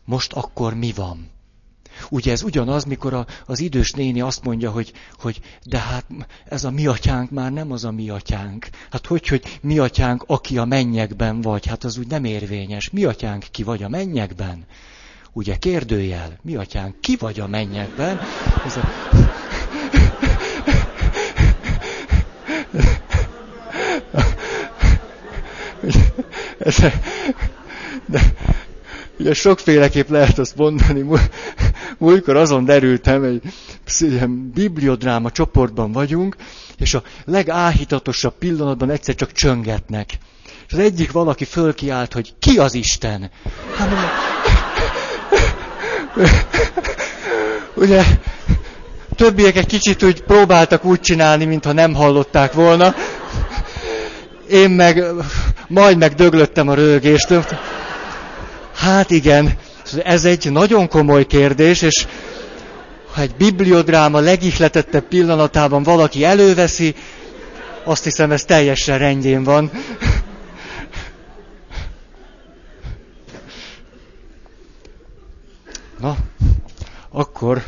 most akkor mi van? Ugye ez ugyanaz, mikor a, az idős néni azt mondja, hogy, hogy de hát ez a mi atyánk már nem az a mi atyánk. Hát hogy, hogy mi atyánk, aki a mennyekben vagy, hát az úgy nem érvényes. Mi atyánk, ki vagy a mennyekben? Ugye kérdőjel, mi atyánk, ki vagy a mennyekben? Ez a... Ez a... Ugye sokféleképp lehet azt mondani. Múltkor azon derültem, egy ilyen bibliodráma csoportban vagyunk, és a legáhítatosabb pillanatban egyszer csak csöngetnek. És az egyik valaki fölkiált, hogy ki az Isten? Hát ugye, többiek egy kicsit úgy próbáltak úgy csinálni, mintha nem hallották volna. Én meg majd megdöglöttem a rögéstől. Hát igen, ez egy nagyon komoly kérdés, és ha egy bibliodráma legihletettebb pillanatában valaki előveszi, azt hiszem ez teljesen rendjén van. Na, akkor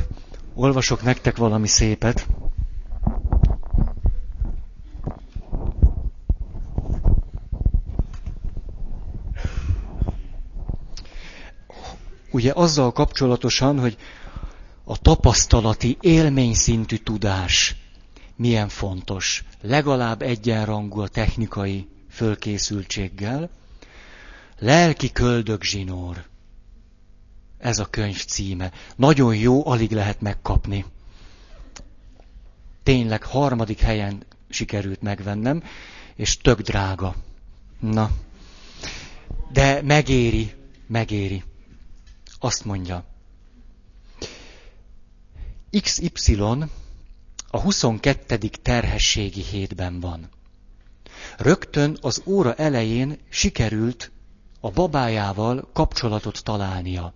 Olvasok nektek valami szépet. Ugye azzal kapcsolatosan, hogy a tapasztalati, élményszintű tudás milyen fontos. Legalább egyenrangú a technikai fölkészültséggel. Lelki köldögzsinór. Ez a könyv címe. Nagyon jó, alig lehet megkapni. Tényleg harmadik helyen sikerült megvennem, és tök drága. Na. De megéri, megéri. Azt mondja. XY a 22. terhességi hétben van. Rögtön az óra elején sikerült a babájával kapcsolatot találnia.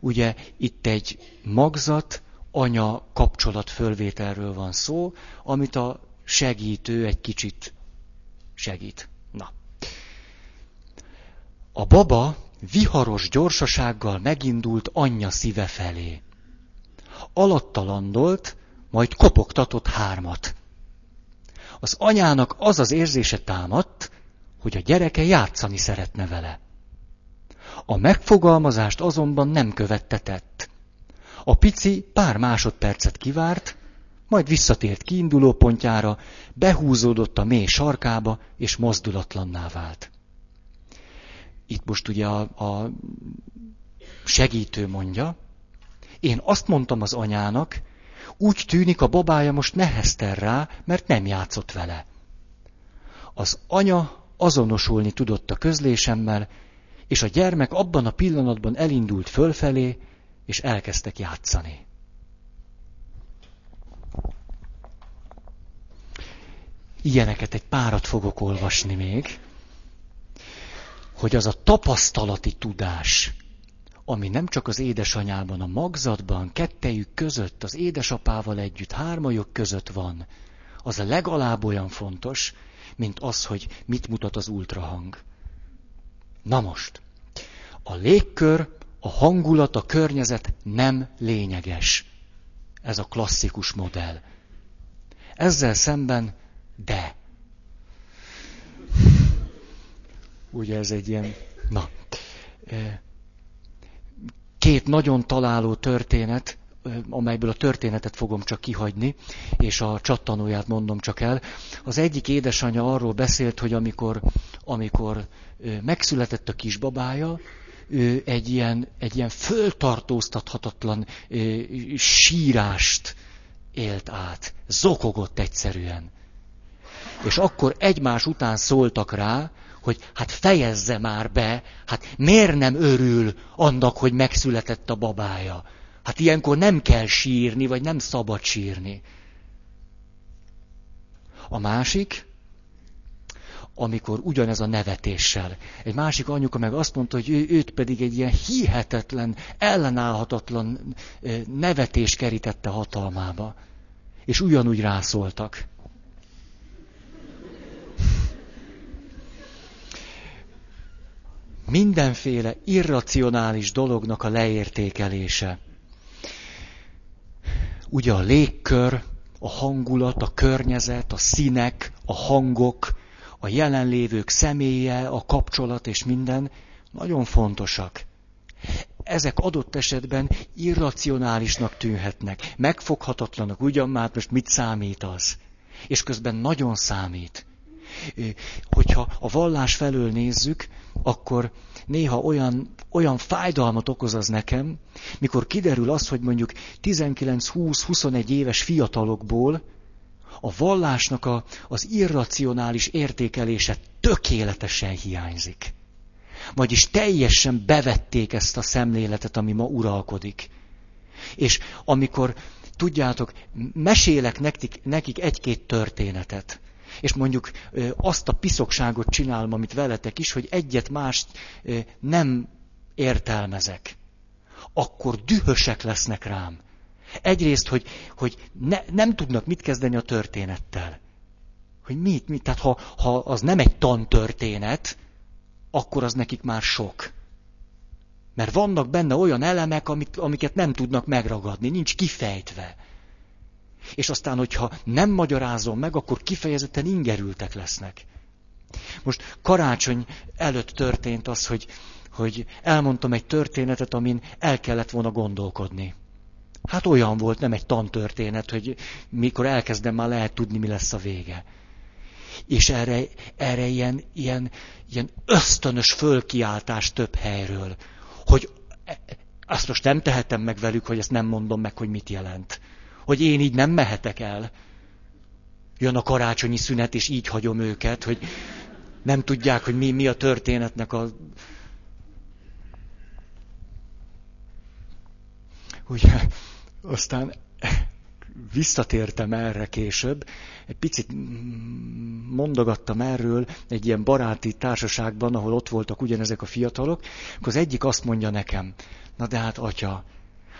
Ugye itt egy magzat, anya kapcsolat fölvételről van szó, amit a segítő egy kicsit segít. Na. A baba viharos gyorsasággal megindult anyja szíve felé. Alatta landolt, majd kopogtatott hármat. Az anyának az az érzése támadt, hogy a gyereke játszani szeretne vele. A megfogalmazást azonban nem követtetett. A pici pár másodpercet kivárt, majd visszatért kiinduló pontjára, behúzódott a mély sarkába, és mozdulatlanná vált. Itt most ugye a, a segítő mondja, én azt mondtam az anyának, úgy tűnik a babája most nehezter rá, mert nem játszott vele. Az anya azonosulni tudott a közlésemmel, és a gyermek abban a pillanatban elindult fölfelé, és elkezdtek játszani. Ilyeneket egy párat fogok olvasni még, hogy az a tapasztalati tudás, ami nem csak az édesanyában, a magzatban, kettejük között, az édesapával együtt, hármajok között van, az a legalább olyan fontos, mint az, hogy mit mutat az ultrahang. Na most, a légkör, a hangulat, a környezet nem lényeges. Ez a klasszikus modell. Ezzel szemben de. Ugye ez egy ilyen, na, két nagyon találó történet, amelyből a történetet fogom csak kihagyni, és a csattanóját mondom csak el. Az egyik édesanyja arról beszélt, hogy amikor, amikor megszületett a kisbabája, ő egy ilyen, egy ilyen föltartóztathatatlan sírást élt át. Zokogott egyszerűen. És akkor egymás után szóltak rá, hogy hát fejezze már be, hát miért nem örül annak, hogy megszületett a babája. Hát ilyenkor nem kell sírni, vagy nem szabad sírni. A másik, amikor ugyanez a nevetéssel. Egy másik anyuka meg azt mondta, hogy ő, őt pedig egy ilyen hihetetlen, ellenállhatatlan nevetés kerítette hatalmába. És ugyanúgy rászóltak. Mindenféle irracionális dolognak a leértékelése. Ugye a légkör, a hangulat, a környezet, a színek, a hangok, a jelenlévők személye, a kapcsolat és minden nagyon fontosak. Ezek adott esetben irracionálisnak tűnhetnek, megfoghatatlanak, ugyan már most mit számít az? És közben nagyon számít hogyha a vallás felől nézzük, akkor néha olyan, olyan fájdalmat okoz az nekem, mikor kiderül az, hogy mondjuk 19-20-21 éves fiatalokból a vallásnak a, az irracionális értékelése tökéletesen hiányzik. Vagyis teljesen bevették ezt a szemléletet, ami ma uralkodik. És amikor, tudjátok, mesélek nekik, nekik egy-két történetet, és mondjuk azt a piszokságot csinálom, amit veletek is, hogy egyet mást nem értelmezek, akkor dühösek lesznek rám. Egyrészt, hogy, hogy ne, nem tudnak mit kezdeni a történettel. Hogy mit, mit, tehát ha, ha az nem egy tantörténet, akkor az nekik már sok. Mert vannak benne olyan elemek, amik, amiket nem tudnak megragadni, nincs kifejtve. És aztán, hogyha nem magyarázom meg, akkor kifejezetten ingerültek lesznek. Most karácsony előtt történt az, hogy, hogy elmondtam egy történetet, amin el kellett volna gondolkodni. Hát olyan volt, nem egy tantörténet, hogy mikor elkezdem, már lehet tudni, mi lesz a vége. És erre, erre ilyen, ilyen, ilyen ösztönös fölkiáltás több helyről, hogy azt most nem tehetem meg velük, hogy ezt nem mondom meg, hogy mit jelent. Hogy én így nem mehetek el. Jön a karácsonyi szünet, és így hagyom őket, hogy nem tudják, hogy mi, mi a történetnek a... Ugye, aztán visszatértem erre később, egy picit mondogattam erről egy ilyen baráti társaságban, ahol ott voltak ugyanezek a fiatalok, akkor az egyik azt mondja nekem, na de hát atya,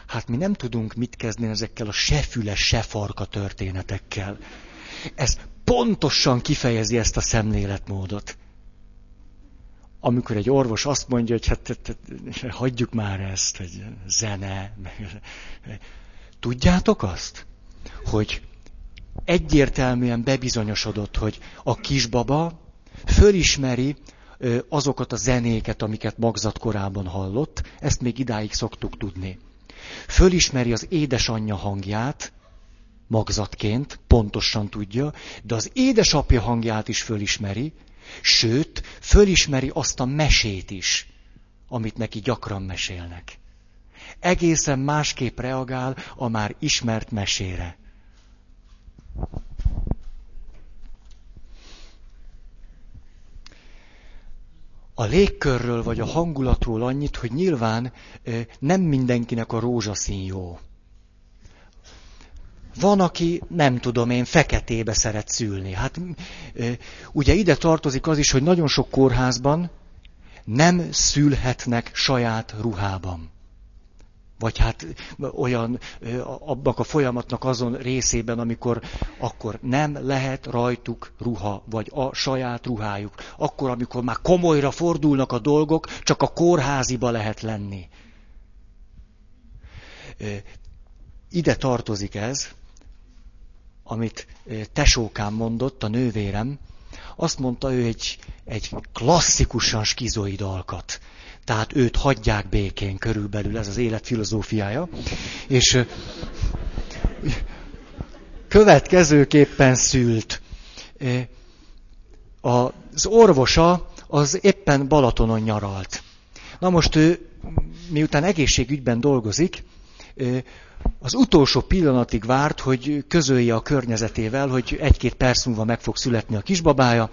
hát mi nem tudunk mit kezdeni ezekkel a se füle, se farka történetekkel. Ez pontosan kifejezi ezt a szemléletmódot. Amikor egy orvos azt mondja, hogy hát, hát, hát hagyjuk már ezt, hogy zene. Tudjátok azt, hogy egyértelműen bebizonyosodott, hogy a kisbaba fölismeri azokat a zenéket, amiket magzat korában hallott, ezt még idáig szoktuk tudni. Fölismeri az édesanyja hangját, magzatként, pontosan tudja, de az édesapja hangját is fölismeri, sőt, fölismeri azt a mesét is, amit neki gyakran mesélnek. Egészen másképp reagál a már ismert mesére. A légkörről vagy a hangulatról annyit, hogy nyilván nem mindenkinek a rózsaszín jó. Van, aki, nem tudom én, feketébe szeret szülni. Hát ugye ide tartozik az is, hogy nagyon sok kórházban nem szülhetnek saját ruhában vagy hát olyan abban a folyamatnak azon részében, amikor akkor nem lehet rajtuk ruha, vagy a saját ruhájuk. Akkor, amikor már komolyra fordulnak a dolgok, csak a kórháziba lehet lenni. Ide tartozik ez, amit tesókám mondott, a nővérem. Azt mondta, ő egy, egy klasszikusan skizoid alkat tehát őt hagyják békén körülbelül, ez az élet filozófiája. És következőképpen szült. Az orvosa az éppen Balatonon nyaralt. Na most ő, miután egészségügyben dolgozik, az utolsó pillanatig várt, hogy közölje a környezetével, hogy egy-két perc múlva meg fog születni a kisbabája,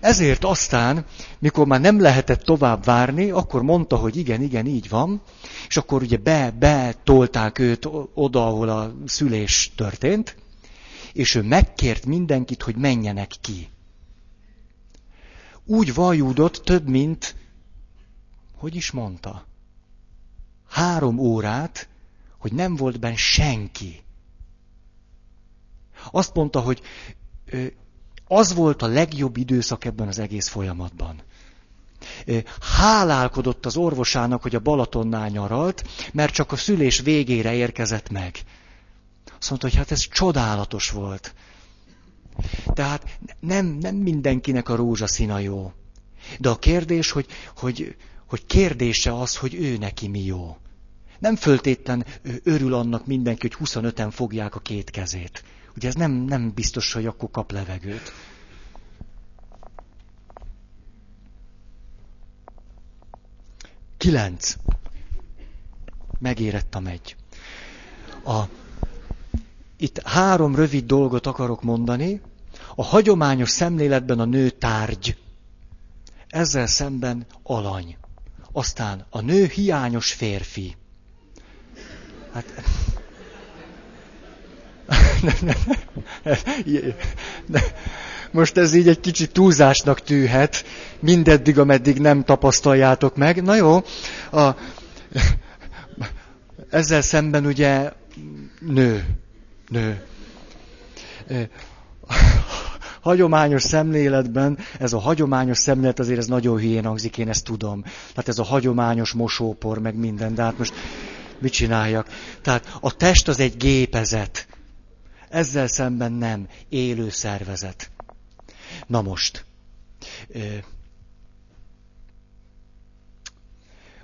ezért aztán, mikor már nem lehetett tovább várni, akkor mondta, hogy igen, igen, így van, és akkor ugye be, betolták őt oda, ahol a szülés történt, és ő megkért mindenkit, hogy menjenek ki. Úgy vajúdott több, mint, hogy is mondta, három órát, hogy nem volt benne senki. Azt mondta, hogy az volt a legjobb időszak ebben az egész folyamatban. Hálálkodott az orvosának, hogy a Balatonnál nyaralt, mert csak a szülés végére érkezett meg. Azt mondta, hogy hát ez csodálatos volt. Tehát nem, nem mindenkinek a rózsaszína jó. De a kérdés, hogy, hogy, hogy kérdése az, hogy ő neki mi jó. Nem föltétlen örül annak mindenki, hogy 25-en fogják a két kezét. Ugye ez nem, nem biztos, hogy akkor kap levegőt. Kilenc. Megérett a megy. A, itt három rövid dolgot akarok mondani. A hagyományos szemléletben a nő tárgy. Ezzel szemben alany. Aztán a nő hiányos férfi. Hát most ez így egy kicsit túlzásnak tűhet, mindeddig, ameddig nem tapasztaljátok meg. Na jó, a, ezzel szemben ugye nő, nő. hagyományos szemléletben, ez a hagyományos szemlélet azért ez nagyon hülyén hangzik, én ezt tudom. Tehát ez a hagyományos mosópor, meg minden, de hát most mit csináljak? Tehát a test az egy gépezet. Ezzel szemben nem, élő szervezet. Na most,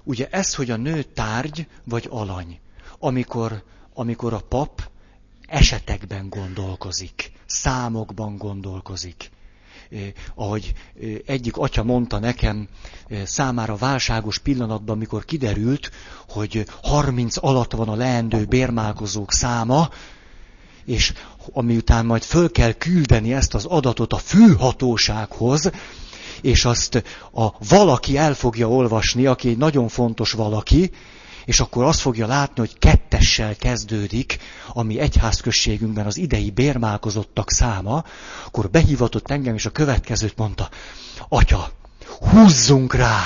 ugye ez, hogy a nő tárgy vagy alany, amikor, amikor a pap esetekben gondolkozik, számokban gondolkozik. Eh, ahogy eh, egyik atya mondta nekem, eh, számára válságos pillanatban, amikor kiderült, hogy 30 alatt van a leendő bérmálkozók száma, és amiután majd föl kell küldeni ezt az adatot a főhatósághoz, és azt a valaki el fogja olvasni, aki egy nagyon fontos valaki, és akkor azt fogja látni, hogy kettessel kezdődik, ami egyházközségünkben az idei bérmálkozottak száma, akkor behívatott engem, és a következőt mondta, Atya, húzzunk rá!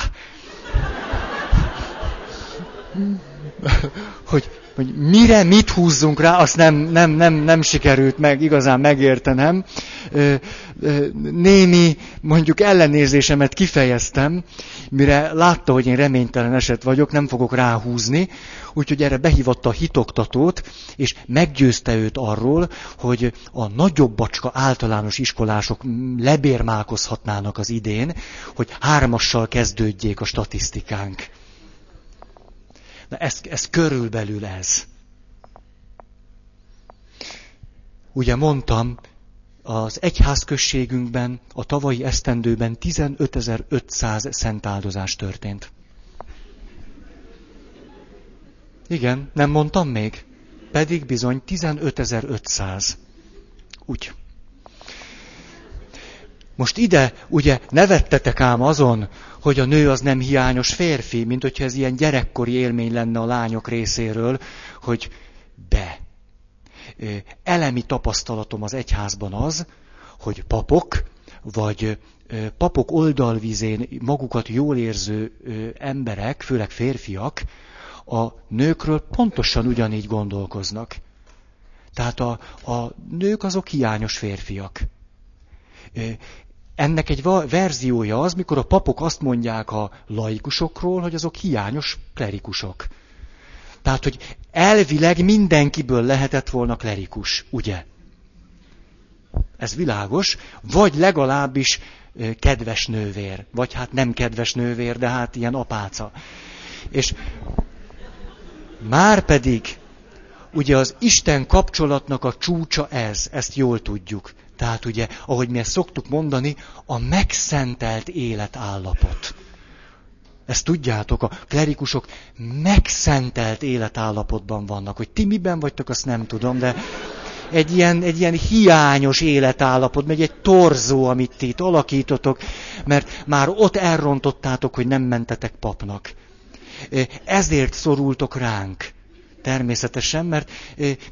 hogy, hogy mire mit húzzunk rá, azt nem, nem, nem, nem sikerült meg igazán megértenem. Némi, mondjuk ellenérzésemet kifejeztem, mire látta, hogy én reménytelen eset vagyok, nem fogok ráhúzni, úgyhogy erre behívatta a hitoktatót, és meggyőzte őt arról, hogy a nagyobb bacska általános iskolások lebérmálkozhatnának az idén, hogy hármassal kezdődjék a statisztikánk. Na ez, ez körülbelül ez. Ugye mondtam, az egyházközségünkben a tavalyi esztendőben 15.500 szentáldozás történt. Igen, nem mondtam még? Pedig bizony 15.500. Úgy. Most ide, ugye, nevettetek ám azon, hogy a nő az nem hiányos férfi, mint hogyha ez ilyen gyerekkori élmény lenne a lányok részéről, hogy de. Elemi tapasztalatom az egyházban az, hogy papok, vagy papok oldalvizén magukat jól érző emberek, főleg férfiak, a nőkről pontosan ugyanígy gondolkoznak. Tehát a, a nők azok hiányos férfiak. Ennek egy verziója az, mikor a papok azt mondják a laikusokról, hogy azok hiányos klerikusok. Tehát, hogy elvileg mindenkiből lehetett volna klerikus, ugye? Ez világos, vagy legalábbis kedves nővér, vagy hát nem kedves nővér, de hát ilyen apáca. És már pedig, ugye az Isten kapcsolatnak a csúcsa ez, ezt jól tudjuk. Tehát ugye, ahogy mi ezt szoktuk mondani, a megszentelt életállapot. Ezt tudjátok, a klerikusok megszentelt életállapotban vannak. Hogy ti miben vagytok, azt nem tudom, de egy ilyen, egy ilyen hiányos életállapot, meg egy torzó, amit ti itt alakítotok, mert már ott elrontottátok, hogy nem mentetek papnak. Ezért szorultok ránk. Természetesen, mert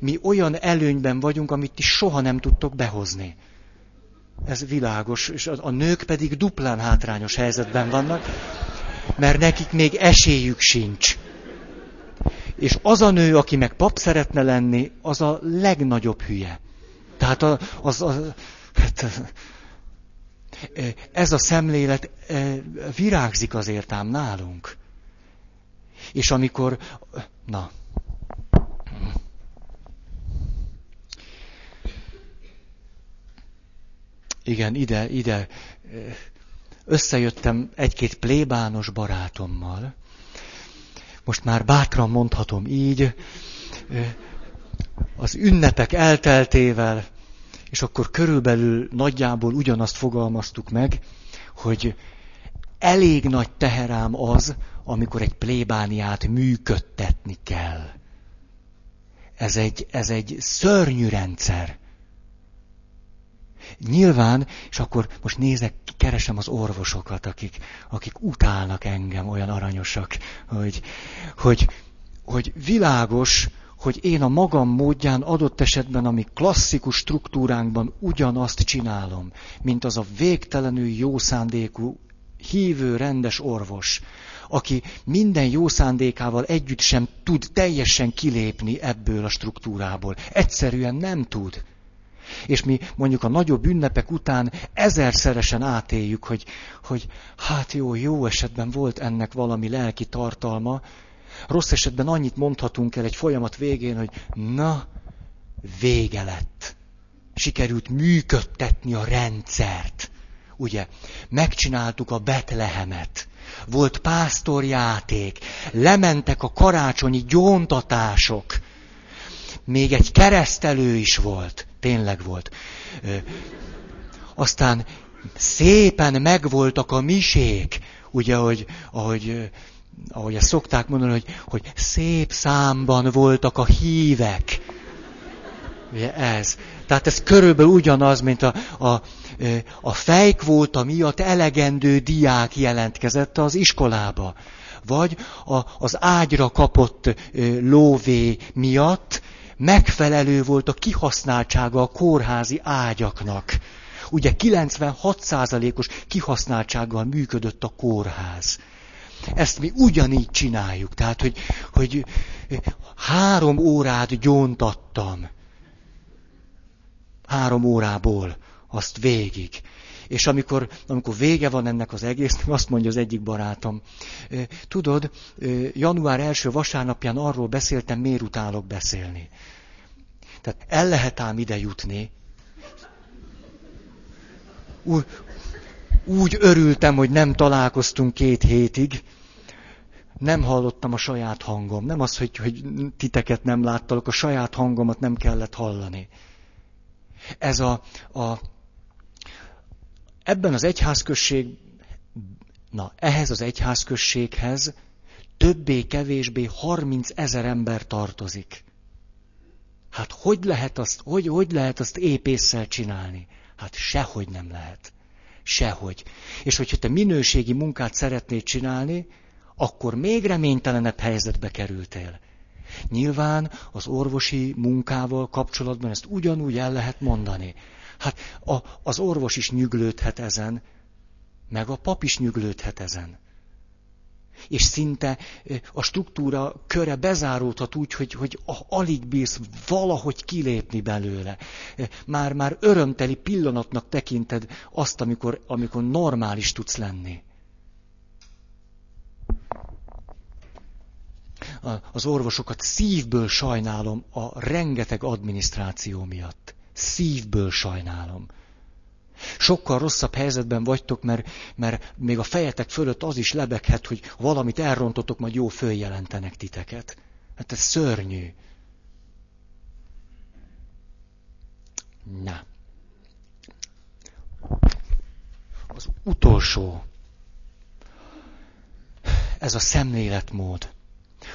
mi olyan előnyben vagyunk, amit ti soha nem tudtok behozni. Ez világos, és a nők pedig duplán hátrányos helyzetben vannak, mert nekik még esélyük sincs. És az a nő, aki meg pap szeretne lenni, az a legnagyobb hülye. Tehát az, az, az hát, ez a szemlélet virágzik azért ám nálunk. És amikor, na, Igen, ide, ide. Összejöttem egy-két plébános barátommal. Most már bátran mondhatom így. Az ünnepek elteltével, és akkor körülbelül nagyjából ugyanazt fogalmaztuk meg, hogy elég nagy teherám az, amikor egy plébániát működtetni kell. Ez egy, ez egy szörnyű rendszer. Nyilván, és akkor most nézek, keresem az orvosokat, akik, akik utálnak engem, olyan aranyosak, hogy, hogy, hogy világos, hogy én a magam módján adott esetben, ami klasszikus struktúránkban ugyanazt csinálom, mint az a végtelenül jó szándékú, hívő, rendes orvos, aki minden jó szándékával együtt sem tud teljesen kilépni ebből a struktúrából. Egyszerűen nem tud. És mi mondjuk a nagyobb ünnepek után ezerszeresen átéljük, hogy, hogy hát jó, jó esetben volt ennek valami lelki tartalma, rossz esetben annyit mondhatunk el egy folyamat végén, hogy na, vége lett. Sikerült működtetni a rendszert. Ugye, megcsináltuk a Betlehemet. Volt pásztorjáték, lementek a karácsonyi gyóntatások. Még egy keresztelő is volt, tényleg volt. Aztán szépen megvoltak a misék, ugye, hogy, ahogy, ahogy ezt szokták mondani, hogy, hogy szép számban voltak a hívek. Ugye ez. Tehát ez körülbelül ugyanaz, mint a, a, a fejkvóta miatt elegendő diák jelentkezett az iskolába. Vagy a, az ágyra kapott lóvé miatt megfelelő volt a kihasználtsága a kórházi ágyaknak. Ugye 96%-os kihasználtsággal működött a kórház. Ezt mi ugyanígy csináljuk. Tehát, hogy, hogy három órát gyóntattam három órából azt végig. És amikor, amikor vége van ennek az egésznek, azt mondja az egyik barátom, tudod, január első vasárnapján arról beszéltem, miért utálok beszélni. Tehát el lehet ám ide jutni. Úgy, úgy örültem, hogy nem találkoztunk két hétig, nem hallottam a saját hangom. Nem az, hogy, hogy titeket nem láttalak, a saját hangomat nem kellett hallani. Ez a, a ebben az egyházközség, na, ehhez az egyházközséghez többé-kevésbé 30 ezer ember tartozik. Hát hogy lehet azt, hogy, hogy lehet azt épésszel csinálni? Hát sehogy nem lehet. Sehogy. És hogyha te minőségi munkát szeretnéd csinálni, akkor még reménytelenebb helyzetbe kerültél. Nyilván az orvosi munkával kapcsolatban ezt ugyanúgy el lehet mondani. Hát a, az orvos is nyüglődhet ezen, meg a pap is nyüglődhet ezen. És szinte a struktúra köre bezáródhat úgy, hogy, hogy alig bírsz valahogy kilépni belőle. Már, már örömteli pillanatnak tekinted azt, amikor, amikor normális tudsz lenni. az orvosokat szívből sajnálom a rengeteg adminisztráció miatt. Szívből sajnálom. Sokkal rosszabb helyzetben vagytok, mert, mert még a fejetek fölött az is lebeghet, hogy valamit elrontotok, majd jó följelentenek titeket. Hát ez szörnyű. Na. Az utolsó. Ez a szemléletmód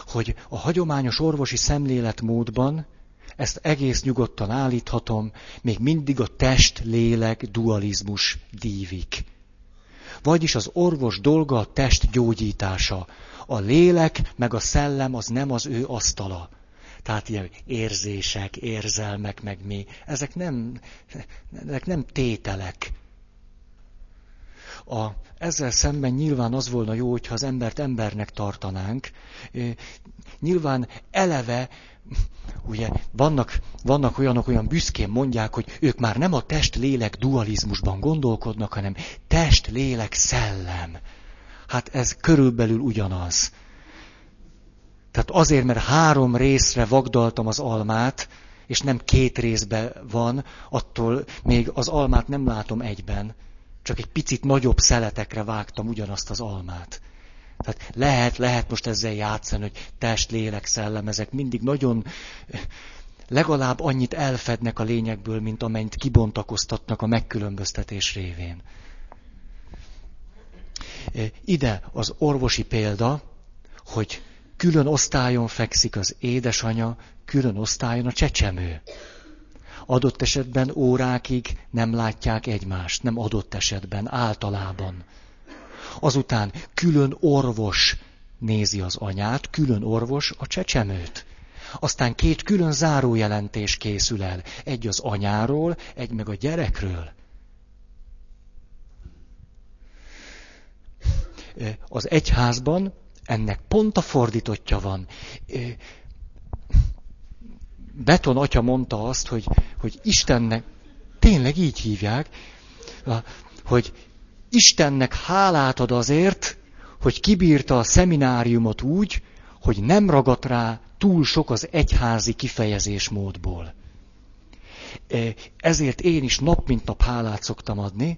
hogy a hagyományos orvosi szemléletmódban, ezt egész nyugodtan állíthatom, még mindig a test-lélek dualizmus dívik. Vagyis az orvos dolga a test gyógyítása. A lélek meg a szellem az nem az ő asztala. Tehát ilyen érzések, érzelmek, meg mi, ezek nem, ezek nem tételek. A, ezzel szemben nyilván az volna jó, hogyha az embert embernek tartanánk. Nyilván eleve, ugye vannak, vannak olyanok, olyan büszkén mondják, hogy ők már nem a test-lélek dualizmusban gondolkodnak, hanem test-lélek-szellem. Hát ez körülbelül ugyanaz. Tehát azért, mert három részre vagdaltam az almát, és nem két részben van, attól még az almát nem látom egyben csak egy picit nagyobb szeletekre vágtam ugyanazt az almát. Tehát lehet, lehet most ezzel játszani, hogy test, lélek, szellem, ezek mindig nagyon legalább annyit elfednek a lényekből, mint amennyit kibontakoztatnak a megkülönböztetés révén. Ide az orvosi példa, hogy külön osztályon fekszik az édesanya, külön osztályon a csecsemő adott esetben órákig nem látják egymást, nem adott esetben, általában. Azután külön orvos nézi az anyát, külön orvos a csecsemőt. Aztán két külön zárójelentés készül el. Egy az anyáról, egy meg a gyerekről. Az egyházban ennek pont a fordítottja van. Beton atya mondta azt, hogy, hogy Istennek, tényleg így hívják, hogy Istennek hálát ad azért, hogy kibírta a szemináriumot úgy, hogy nem ragadt rá túl sok az egyházi kifejezésmódból. E, ezért én is nap mint nap hálát szoktam adni.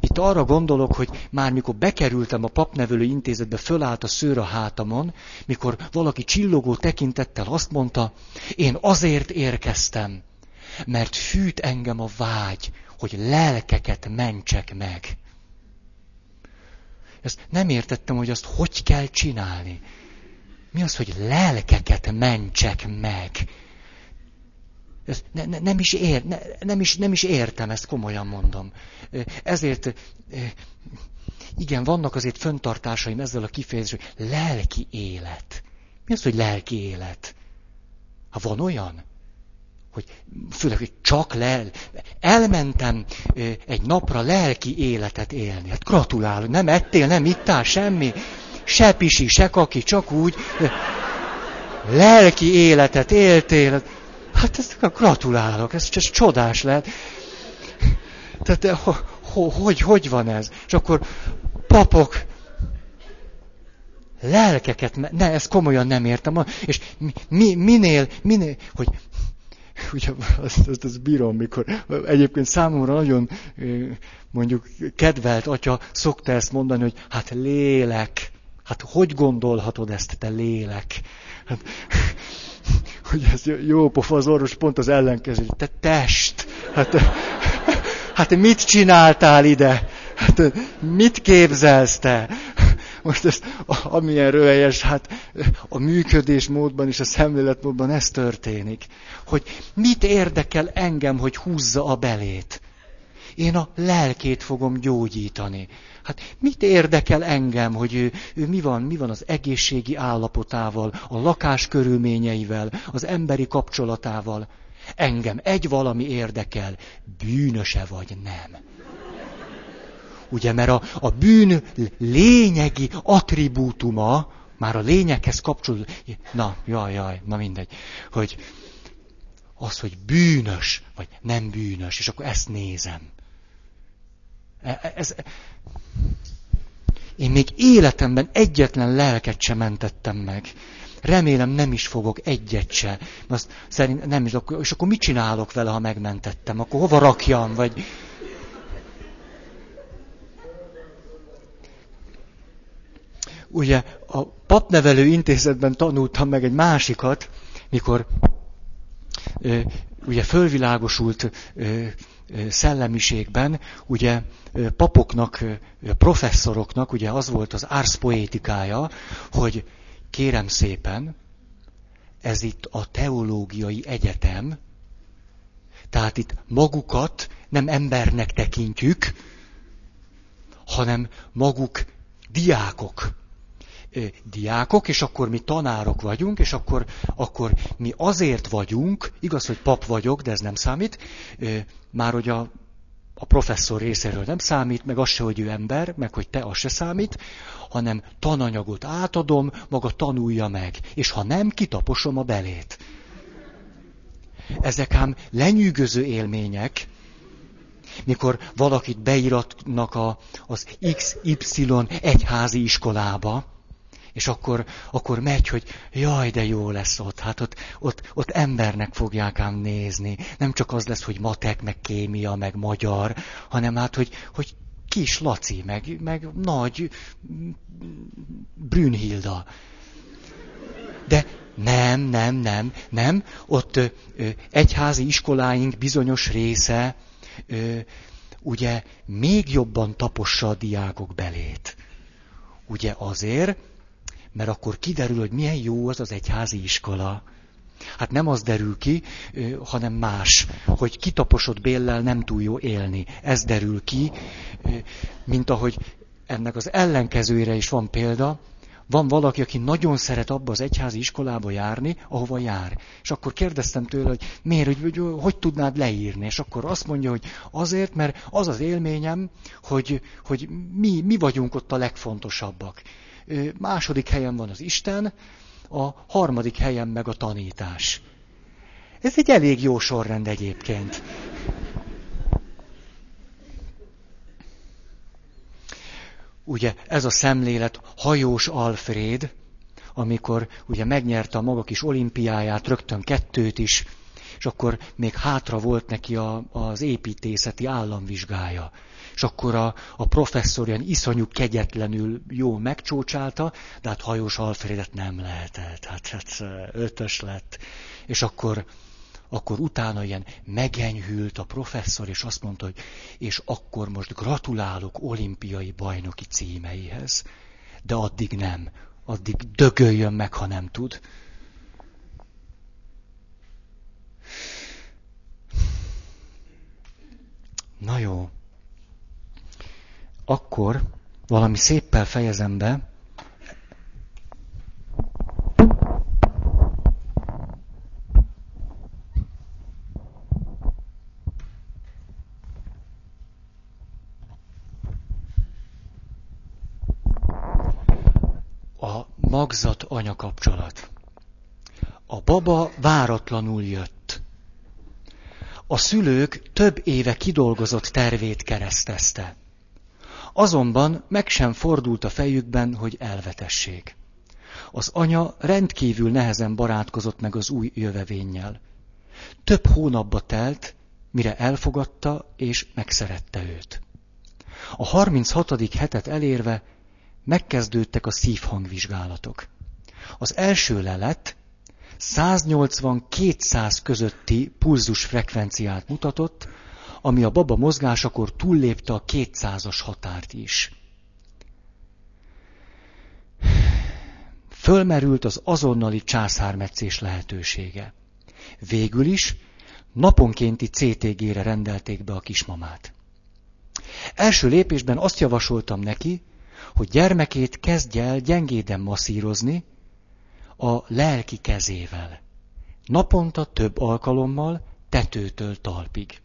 Itt arra gondolok, hogy már mikor bekerültem a papnevelő intézetbe, fölállt a szőr a hátamon, mikor valaki csillogó tekintettel azt mondta, én azért érkeztem, mert fűt engem a vágy, hogy lelkeket mentsek meg. Ezt nem értettem, hogy azt hogy kell csinálni. Mi az, hogy lelkeket mentsek meg? Ezt ne, ne, nem, is ér, ne, nem, is, nem is értem, ezt komolyan mondom. Ezért, igen, vannak azért föntartásaim ezzel a kifejezéssel, lelki élet. Mi az, hogy lelki élet? Ha van olyan? Hogy főleg, hogy csak lel... Elmentem egy napra lelki életet élni. Hát gratulálok, nem ettél, nem ittál, semmi. Se pisi, se kaki, csak úgy. Lelki életet éltél. Hát ezt gratulálok, ez, ez csodás lehet. Tehát de, ho, ho, hogy, hogy van ez? És akkor papok, lelkeket, ne, ezt komolyan nem értem. És mi, minél, minél, hogy ugye azt, azt, azt bírom, mikor egyébként számomra nagyon mondjuk kedvelt atya szokta ezt mondani, hogy hát lélek. Hát hogy gondolhatod ezt, te lélek? Hát, hogy ez jó pofa az orvos, pont az ellenkező. Te test! Hát, hát mit csináltál ide? Hát mit képzelsz te? Most ez, amilyen röhelyes, hát a működésmódban és a szemléletmódban ez történik. Hogy mit érdekel engem, hogy húzza a belét? Én a lelkét fogom gyógyítani. Hát mit érdekel engem, hogy ő, ő mi, van, mi van az egészségi állapotával, a lakás körülményeivel, az emberi kapcsolatával? Engem egy valami érdekel, bűnöse vagy nem. Ugye, mert a, a bűn lényegi attribútuma, már a lényekhez kapcsolódó, na, jaj, jaj, na mindegy, hogy az, hogy bűnös, vagy nem bűnös, és akkor ezt nézem. E, e, ez, én még életemben egyetlen lelket sem mentettem meg. Remélem nem is fogok egyet se. Azt szerint nem is, és akkor mit csinálok vele, ha megmentettem? Akkor hova rakjam? Vagy... Ugye a papnevelő intézetben tanultam meg egy másikat, mikor ö, ugye fölvilágosult szellemiségben, ugye papoknak, professzoroknak, ugye az volt az ars poétikája, hogy kérem szépen, ez itt a teológiai egyetem, tehát itt magukat nem embernek tekintjük, hanem maguk diákok diákok, és akkor mi tanárok vagyunk, és akkor, akkor mi azért vagyunk, igaz, hogy pap vagyok, de ez nem számít, már hogy a, a professzor részéről nem számít, meg az se, hogy ő ember, meg hogy te, az se számít, hanem tananyagot átadom, maga tanulja meg, és ha nem, kitaposom a belét. Ezek ám lenyűgöző élmények, mikor valakit beiratnak a, az XY egyházi iskolába, és akkor, akkor megy, hogy jaj, de jó lesz ott. Hát ott, ott, ott embernek fogják ám nézni. Nem csak az lesz, hogy matek, meg kémia, meg magyar, hanem hát, hogy, hogy kis Laci, meg, meg nagy Brünnhilda. De nem, nem, nem, nem. Ott ö, egyházi iskoláink bizonyos része ö, ugye még jobban tapossa a diákok belét. Ugye azért, mert akkor kiderül, hogy milyen jó az az egyházi iskola. Hát nem az derül ki, hanem más, hogy kitaposott béllel nem túl jó élni. Ez derül ki, mint ahogy ennek az ellenkezőire is van példa. Van valaki, aki nagyon szeret abba az egyházi iskolába járni, ahova jár. És akkor kérdeztem tőle, hogy miért, hogy, hogy hogy tudnád leírni. És akkor azt mondja, hogy azért, mert az az élményem, hogy, hogy mi, mi vagyunk ott a legfontosabbak második helyen van az Isten, a harmadik helyen meg a tanítás. Ez egy elég jó sorrend egyébként. Ugye ez a szemlélet hajós Alfred, amikor ugye megnyerte a maga kis olimpiáját, rögtön kettőt is, és akkor még hátra volt neki a, az építészeti államvizsgája. És akkor a, a professzor ilyen iszonyú kegyetlenül jó megcsócsálta, de hát hajós Alfredet nem lehetett, hát, hát ötös lett. És akkor, akkor utána ilyen megenyhült a professzor, és azt mondta, hogy és akkor most gratulálok olimpiai bajnoki címeihez. De addig nem, addig dögöljön meg, ha nem tud. Na jó. Akkor valami széppel fejezem be. A magzat-anya kapcsolat. A baba váratlanul jött a szülők több éve kidolgozott tervét keresztezte. Azonban meg sem fordult a fejükben, hogy elvetessék. Az anya rendkívül nehezen barátkozott meg az új jövevénnyel. Több hónapba telt, mire elfogadta és megszerette őt. A 36. hetet elérve megkezdődtek a szívhangvizsgálatok. Az első lelet 180-200 közötti pulzus frekvenciát mutatott, ami a baba mozgásakor túllépte a 200-as határt is. Fölmerült az azonnali császármetszés lehetősége. Végül is naponkénti CTG-re rendelték be a kismamát. Első lépésben azt javasoltam neki, hogy gyermekét kezdje el gyengéden masszírozni, a lelki kezével. Naponta több alkalommal, tetőtől talpig.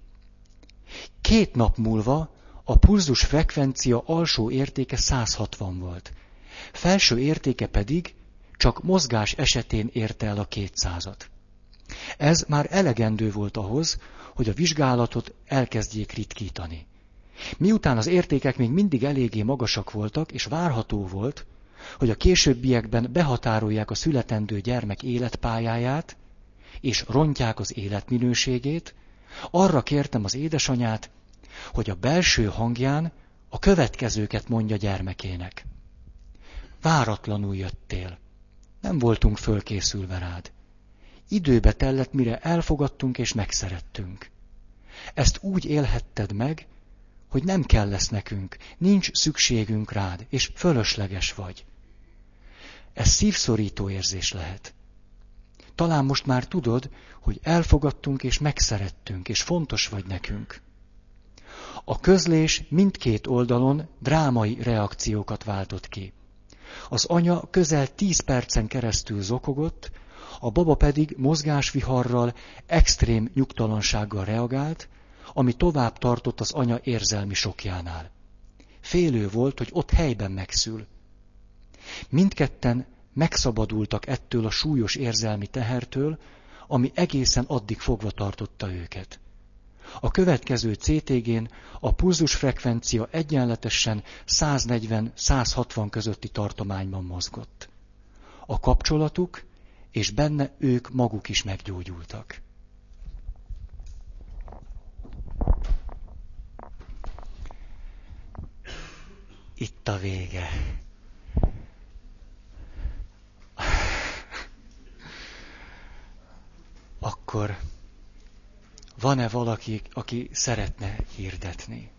Két nap múlva a pulzus frekvencia alsó értéke 160 volt. Felső értéke pedig csak mozgás esetén érte el a 200-at. Ez már elegendő volt ahhoz, hogy a vizsgálatot elkezdjék ritkítani. Miután az értékek még mindig eléggé magasak voltak, és várható volt, hogy a későbbiekben behatárolják a születendő gyermek életpályáját, és rontják az életminőségét, arra kértem az édesanyát, hogy a belső hangján a következőket mondja gyermekének. Váratlanul jöttél. Nem voltunk fölkészülve rád. Időbe tellett, mire elfogadtunk és megszerettünk. Ezt úgy élhetted meg, hogy nem kell lesz nekünk, nincs szükségünk rád, és fölösleges vagy. Ez szívszorító érzés lehet. Talán most már tudod, hogy elfogadtunk és megszerettünk, és fontos vagy nekünk. A közlés mindkét oldalon drámai reakciókat váltott ki. Az anya közel tíz percen keresztül zokogott, a baba pedig mozgásviharral, extrém nyugtalansággal reagált, ami tovább tartott az anya érzelmi sokjánál. Félő volt, hogy ott helyben megszül. Mindketten megszabadultak ettől a súlyos érzelmi tehertől, ami egészen addig fogva tartotta őket. A következő CTG-n a pulzusfrekvencia egyenletesen 140-160 közötti tartományban mozgott. A kapcsolatuk és benne ők maguk is meggyógyultak. Itt a vége. Akkor van-e valaki, aki szeretne hirdetni?